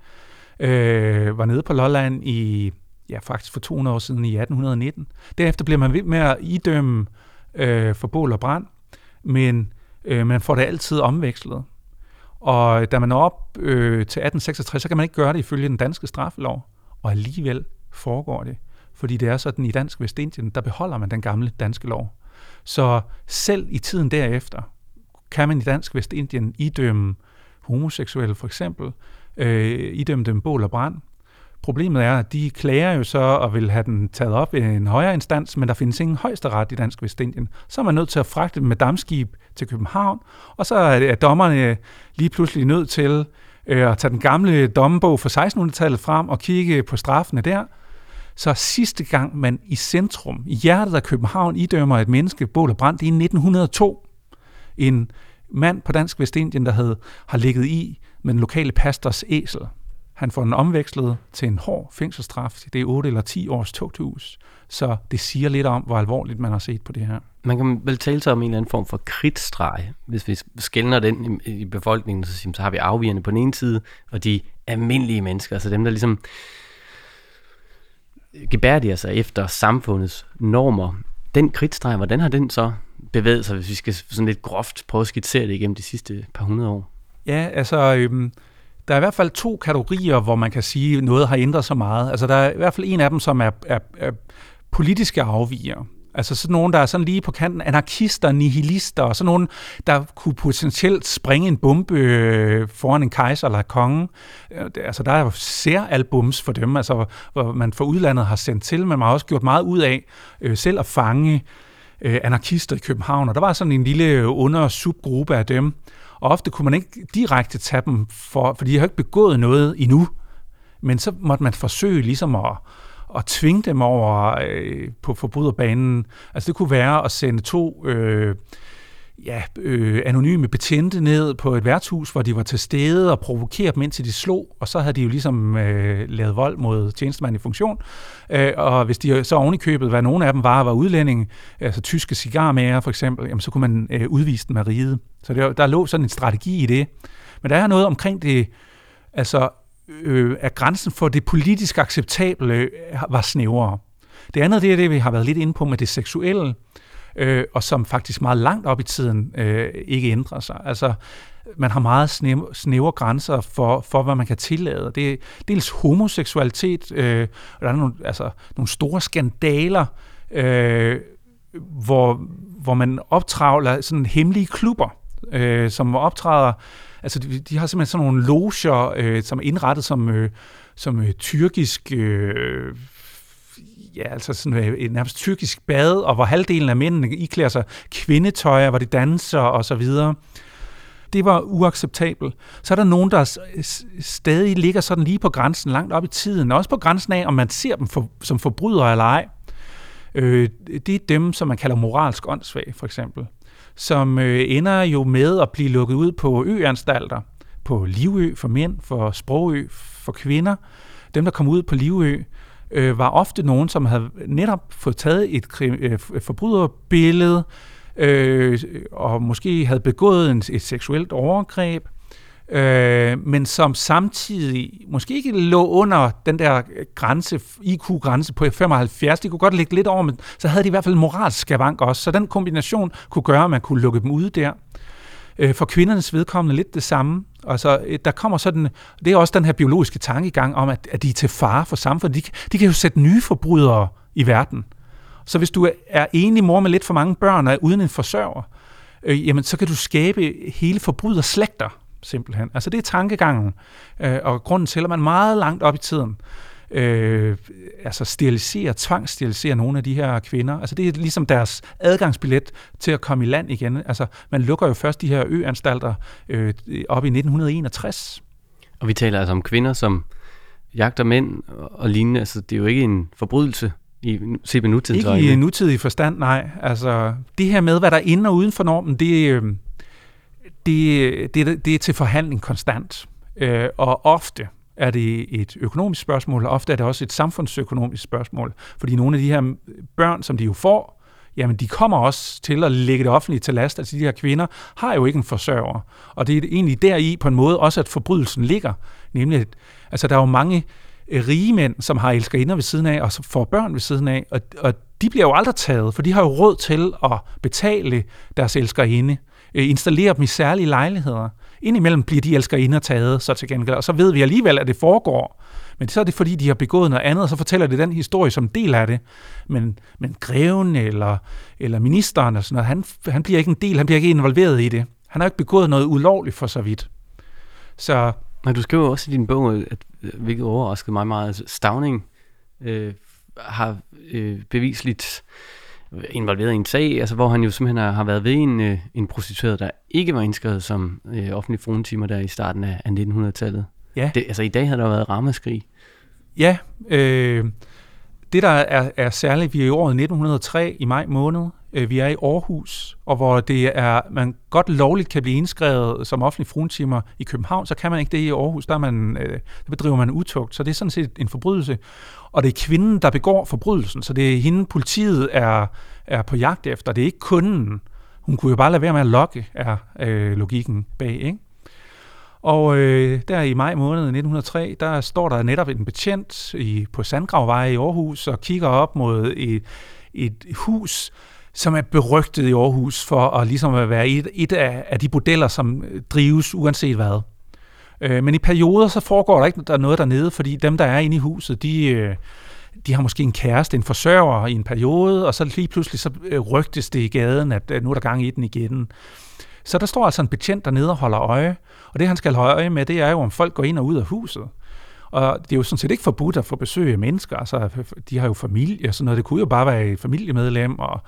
Øh, var nede på Lolland i, ja faktisk for 200 år siden i 1819. Derefter bliver man ved med at idømme øh, for bål og brand, men øh, man får det altid omvekslet. Og da man når op øh, til 1866, så kan man ikke gøre det ifølge den danske straffelov, og alligevel foregår det. Fordi det er sådan i Dansk Vestindien, der beholder man den gamle danske lov. Så selv i tiden derefter, kan man i Dansk Vestindien idømme homoseksuelle for eksempel, øh, idømme dem bål og brand. Problemet er, at de klager jo så og vil have den taget op i en højere instans, men der findes ingen højesteret i Dansk Vestindien. Så er man nødt til at fragte dem med dammskib til København, og så er dommerne øh, lige pludselig nødt til øh, at tage den gamle dommebog fra 1600-tallet frem og kigge på straffene der. Så sidste gang man i centrum, i hjertet af København, idømmer et menneske bål og brand, det er i 1902. En mand på Dansk Vestindien, der havde, har ligget i med den lokale pastors æsel. Han får den omvekslet til en hård fængselsstraf. Det er 8 eller 10 års tugthus. Så det siger lidt om, hvor alvorligt man har set på det her. Man kan vel tale sig om en eller anden form for kridtstreg. Hvis vi skældner den i, befolkningen, så, så har vi afvigerne på den ene side, og de almindelige mennesker, altså dem, der ligesom gebærdiger sig efter samfundets normer. Den kridtstreg, hvordan har den så bevæget sig, hvis vi skal sådan lidt groft prøve at skitsere det igennem de sidste par hundrede år? Ja, altså, øhm, der er i hvert fald to kategorier, hvor man kan sige, at noget har ændret sig meget. Altså, der er i hvert fald en af dem, som er, er, er politiske afviger. Altså sådan nogen, der er sådan lige på kanten, anarkister, nihilister, og sådan nogen, der kunne potentielt springe en bombe øh, foran en kejser eller konge. Øh, altså der er jo særalbums for dem, altså, hvor man fra udlandet har sendt til, men man har også gjort meget ud af øh, selv at fange øh, anarkister i København, og der var sådan en lille øh, under subgruppe af dem, og ofte kunne man ikke direkte tage dem, for, for de har ikke begået noget endnu, men så måtte man forsøge ligesom at, at tvinge dem over øh, på forbryderbanen. Altså det kunne være at sende to øh, ja, øh, anonyme betjente ned på et værtshus, hvor de var til stede og provokerede dem indtil de slog, og så havde de jo ligesom øh, lavet vold mod tjenestemanden i funktion. Øh, og hvis de så ovenikøbet, hvad nogle af dem var, var udlændinge, altså tyske cigarmager for eksempel, jamen, så kunne man øh, udvise dem af riget. Så der, der lå sådan en strategi i det. Men der er noget omkring det, altså øh, at grænsen for det politisk acceptable øh, var snævrere. Det andet det er det, vi har været lidt inde på med det seksuelle øh, øh, og som faktisk meget langt op i tiden øh, ikke ændrer sig. Altså, man har meget snævre, snævre grænser for, for, hvad man kan tillade. Det er dels homoseksualitet, øh, og der er nogle, altså, nogle store skandaler, øh, hvor, hvor man optravler sådan hemmelige klubber, øh, som optræder Altså, de, de har simpelthen sådan nogle loger, øh, som er indrettet som, øh, som øh, tyrkisk øh, ja, altså sådan øh, et nærmest tyrkisk bad, og hvor halvdelen af mændene iklæder sig kvindetøj, hvor de danser og så videre. Det var uacceptabelt. Så er der nogen, der stadig ligger sådan lige på grænsen, langt op i tiden, også på grænsen af, om man ser dem for, som forbrydere eller ej. øh, det er dem, som man kalder moralsk åndssvag, for eksempel, som øh, ender jo med at blive lukket ud på øanstalter, på Livø for mænd, for Sprogø for kvinder. Dem, der kommer ud på Livø, øh, var ofte nogen, som havde netop fået taget et øh, forbryderbillede, øh, og måske havde begået en, et seksuelt overgreb, øh, men som samtidig måske ikke lå under den der grænse, IQ-grænse på 75. De kunne godt ligge lidt over, men så havde de i hvert fald moralsk skavank også. Så den kombination kunne gøre, at man kunne lukke dem ude der. Øh, for kvindernes vedkommende lidt det samme. Altså, der kommer sådan, det er også den her biologiske tankegang om, at, at de er til fare for samfundet. De, de kan jo sætte nye forbrydere i verden. Så hvis du er enig mor med lidt for mange børn og uden en forsørger, øh, jamen så kan du skabe hele forbryderslægter simpelthen. Altså det er tankegangen, øh, og grunden til, at man meget langt op i tiden øh, altså sterilisere, tvangssterilisere nogle af de her kvinder. Altså det er ligesom deres adgangsbillet til at komme i land igen. Altså man lukker jo først de her øanstalter øh, op i 1961. Og vi taler altså om kvinder, som jagter mænd og lignende. Altså det er jo ikke en forbrydelse i med nutidens Ikke i nutidig forstand, nej. Altså det her med, hvad der er inde og uden for normen, det, øh, det, det, det er til forhandling konstant. Øh, og ofte er det et økonomisk spørgsmål, og ofte er det også et samfundsøkonomisk spørgsmål. Fordi nogle af de her børn, som de jo får, jamen de kommer også til at lægge det offentlige til last. Altså de her kvinder har jo ikke en forsørger. Og det er egentlig deri på en måde også, at forbrydelsen ligger. Nemlig, at altså, der er jo mange øh, rige mænd, som har elskerinder ved siden af, og som får børn ved siden af, og, og de bliver jo aldrig taget, for de har jo råd til at betale deres elskerinde, øh, installere dem i særlige lejligheder. Indimellem bliver de elskerinder taget, så til gengæld, og så ved vi alligevel, at det foregår. Men så er det, fordi de har begået noget andet, og så fortæller det den historie som del af det. Men, men greven eller, eller ministeren, og sådan noget, han, han bliver ikke en del, han bliver ikke involveret i det. Han har ikke begået noget ulovligt for så vidt. Så men du skriver også i din bog, at, hvilket overraskede mig meget, altså, at Stavning øh, har øh, bevisligt involveret i en sag, altså hvor han jo simpelthen har, været ved en, øh, en prostitueret, der ikke var indskrevet som øh, offentlig frontimer der i starten af, af 1900-tallet. Ja. Det, altså i dag har der været rammeskrig. Ja, øh, det der er, er særligt, vi er i året 1903 i maj måned, øh, vi er i Aarhus, og hvor det er, man godt lovligt kan blive indskrevet som offentlig fruentimer i København, så kan man ikke det i Aarhus, der, man, øh, der bedriver man utugt, så det er sådan set en forbrydelse. Og det er kvinden, der begår forbrydelsen, så det er hende, politiet er, er på jagt efter, det er ikke kunden. Hun kunne jo bare lade være med at lokke, er øh, logikken bag, ikke? Og øh, der i maj måned 1903, der står der netop en betjent i, på Sandgravvej i Aarhus og kigger op mod et, et hus, som er berygtet i Aarhus for at, ligesom at være et, et af, af de modeller, som øh, drives uanset hvad. Øh, men i perioder så foregår der ikke der noget dernede, fordi dem, der er inde i huset, de, øh, de har måske en kæreste, en forsørger i en periode, og så lige pludselig så øh, rygtes det i gaden, at nu er der gang i den igen. Så der står altså en betjent dernede og holder øje, og det han skal holde øje med, det er jo, om folk går ind og ud af huset. Og det er jo sådan set ikke forbudt at få besøg af mennesker, altså de har jo familie og sådan noget, det kunne jo bare være et familiemedlem, og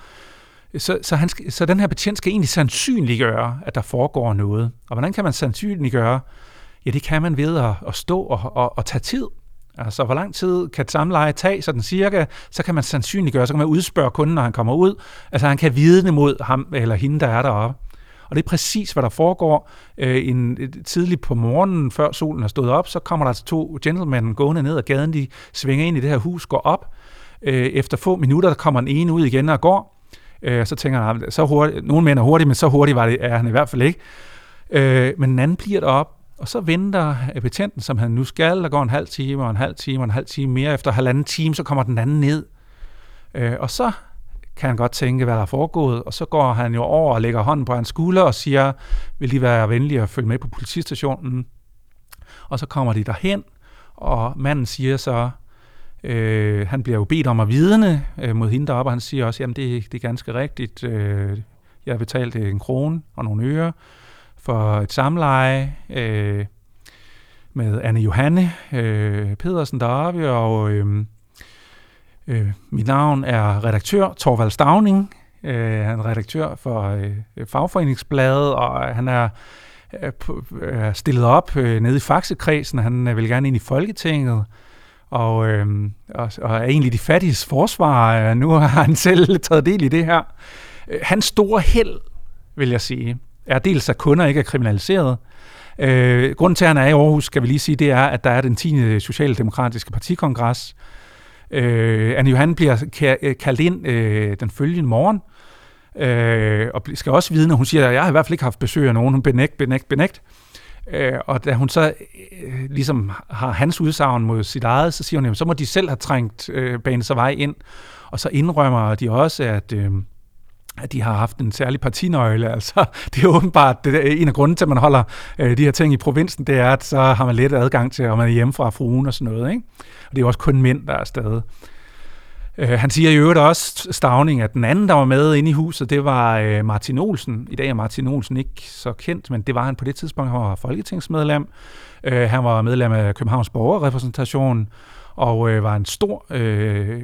så, så, han skal, så den her betjent skal egentlig sandsynliggøre, at der foregår noget. Og hvordan kan man sandsynliggøre? Ja, det kan man ved at, at stå og, og, og tage tid. Altså, hvor lang tid kan et samleje tage, sådan cirka, så kan man sandsynliggøre, så kan man udspørge kunden, når han kommer ud. Altså, han kan vidne mod ham eller hende, der er deroppe. Og det er præcis, hvad der foregår. Øh, en, tidligt på morgenen, før solen er stået op, så kommer der altså to gentlemen gående ned ad gaden. De svinger ind i det her hus, går op. Øh, efter få minutter, der kommer en ene ud igen og går. Øh, så tænker han, ah, så hurtigt, nogle mænd er hurtige, men så hurtigt var det, er han i hvert fald ikke. Øh, men den anden bliver derop, og så venter betjenten, som han nu skal. Der går en halv time, og en halv time, og en halv time mere. Efter halvanden time, så kommer den anden ned. Øh, og så kan han godt tænke, hvad der er foregået, og så går han jo over og lægger hånden på hans skulder og siger, vil de være venlige at følge med på politistationen? Og så kommer de derhen, og manden siger så, øh, han bliver jo bedt om at vidne øh, mod hende deroppe, og han siger også, jamen det, det er ganske rigtigt, øh, jeg har betalt øh, en krone og nogle øre for et samleje øh, med Anne Johanne øh, Pedersen deroppe, og øh, Øh, mit navn er redaktør Torvald Stavning. Øh, han er redaktør for øh, Fagforeningsbladet, og øh, han er, øh, stillet op øh, nede i Faxekredsen. Han øh, vil gerne ind i Folketinget og, øh, og, og er egentlig de fattiges forsvar. Nu har han selv taget del i det her. Øh, hans store held, vil jeg sige, er dels, at kunder ikke er kriminaliseret. Øh, grunden til, at han er i Aarhus, skal vi lige sige, det er, at der er den 10. Socialdemokratiske partikongres. Øh, Anne Johan bliver øh, kaldt ind øh, den følgende morgen, øh, og skal også vide, når hun siger, at jeg har i hvert fald ikke haft besøg af nogen. Hun benægt, benægt, benægt. Øh, Øh, og da hun så øh, ligesom har hans udsagn mod sit eget, så siger hun, jamen, så må de selv have trængt øh, banen sig vej ind. Og så indrømmer de også, at... Øh, at de har haft en særlig partinøgle. Altså, det er åbenbart det er en af grunden til, at man holder øh, de her ting i provinsen, det er, at så har man let adgang til, at man er hjemme fra fruen og sådan noget. Ikke? Og det er også kun mænd, der er stadig. Øh, han siger i øvrigt også, Stavning, at den anden, der var med inde i huset, det var øh, Martin Olsen. I dag er Martin Olsen ikke så kendt, men det var han på det tidspunkt. Han var folketingsmedlem. Øh, han var medlem af Københavns Borgerrepræsentation og øh, var en stor øh,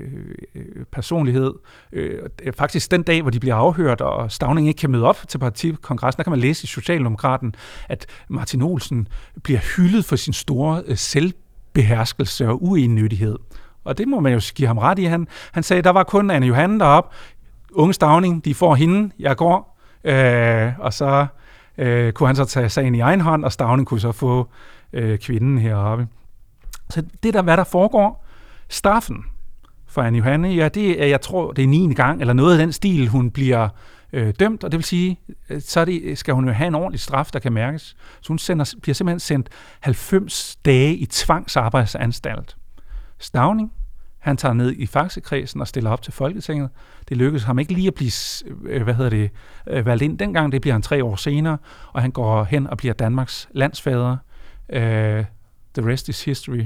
personlighed. Øh, faktisk den dag, hvor de bliver afhørt, og Stavning ikke kan møde op til partikongressen, der kan man læse i Socialdemokraten, at Martin Olsen bliver hyldet for sin store øh, selvbeherskelse og uenødighed. Og det må man jo give ham ret i. Han, han sagde, der var kun Anne Johanne derop. Unge Stavning, de får hende, jeg går. Øh, og så øh, kunne han så tage sagen i egen hånd, og Stavning kunne så få øh, kvinden heroppe. Så det der, hvad der foregår, straffen for Anne Johanne, ja, det er, jeg tror, det er 9. gang, eller noget af den stil, hun bliver øh, dømt, og det vil sige, øh, så det, skal hun jo have en ordentlig straf, der kan mærkes. Så hun sender, bliver simpelthen sendt 90 dage i tvangsarbejdsanstalt. Stavning, han tager ned i Faxekredsen og stiller op til Folketinget. Det lykkedes ham ikke lige at blive øh, hvad hedder det, øh, valgt ind dengang. Det bliver han tre år senere, og han går hen og bliver Danmarks landsfader. Uh, the rest is history.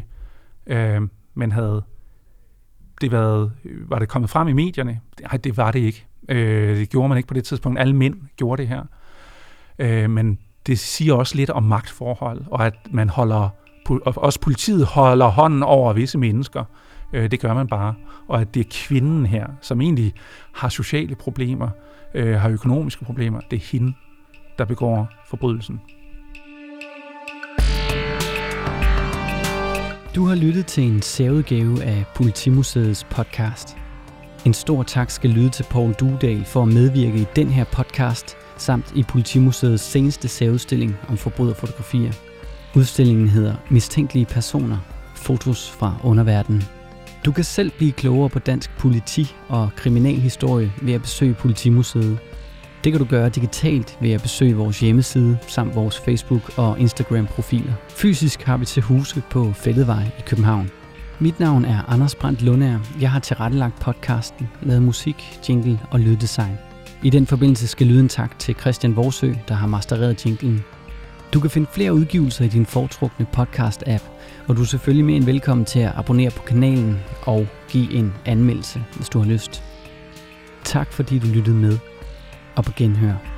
Uh, men havde det været, var det kommet frem i medierne? Nej, det var det ikke. Uh, det gjorde man ikke på det tidspunkt. Alle mænd gjorde det her. Uh, men det siger også lidt om magtforhold, og at man holder, også politiet holder hånden over visse mennesker. Øh, det gør man bare. Og at det er kvinden her, som egentlig har sociale problemer, øh, har økonomiske problemer, det er hende, der begår forbrydelsen. Du har lyttet til en særudgave af Politimuseets podcast. En stor tak skal lyde til Paul Dudal for at medvirke i den her podcast, samt i Politimuseets seneste særudstilling om forbryderfotografier. Udstillingen hedder Mistænkelige personer, fotos fra underverdenen. Du kan selv blive klogere på dansk politi og kriminalhistorie ved at besøge Politimuseet. Det kan du gøre digitalt ved at besøge vores hjemmeside samt vores Facebook- og Instagram-profiler. Fysisk har vi til huse på Fælledvej i København. Mit navn er Anders Brandt Lundær. Jeg har tilrettelagt podcasten, lavet musik, jingle og lyddesign. I den forbindelse skal lyden tak til Christian Vorsø, der har mastereret jinglen. Du kan finde flere udgivelser i din foretrukne podcast-app, og du er selvfølgelig mere end velkommen til at abonnere på kanalen og give en anmeldelse, hvis du har lyst. Tak fordi du lyttede med, og på genhør.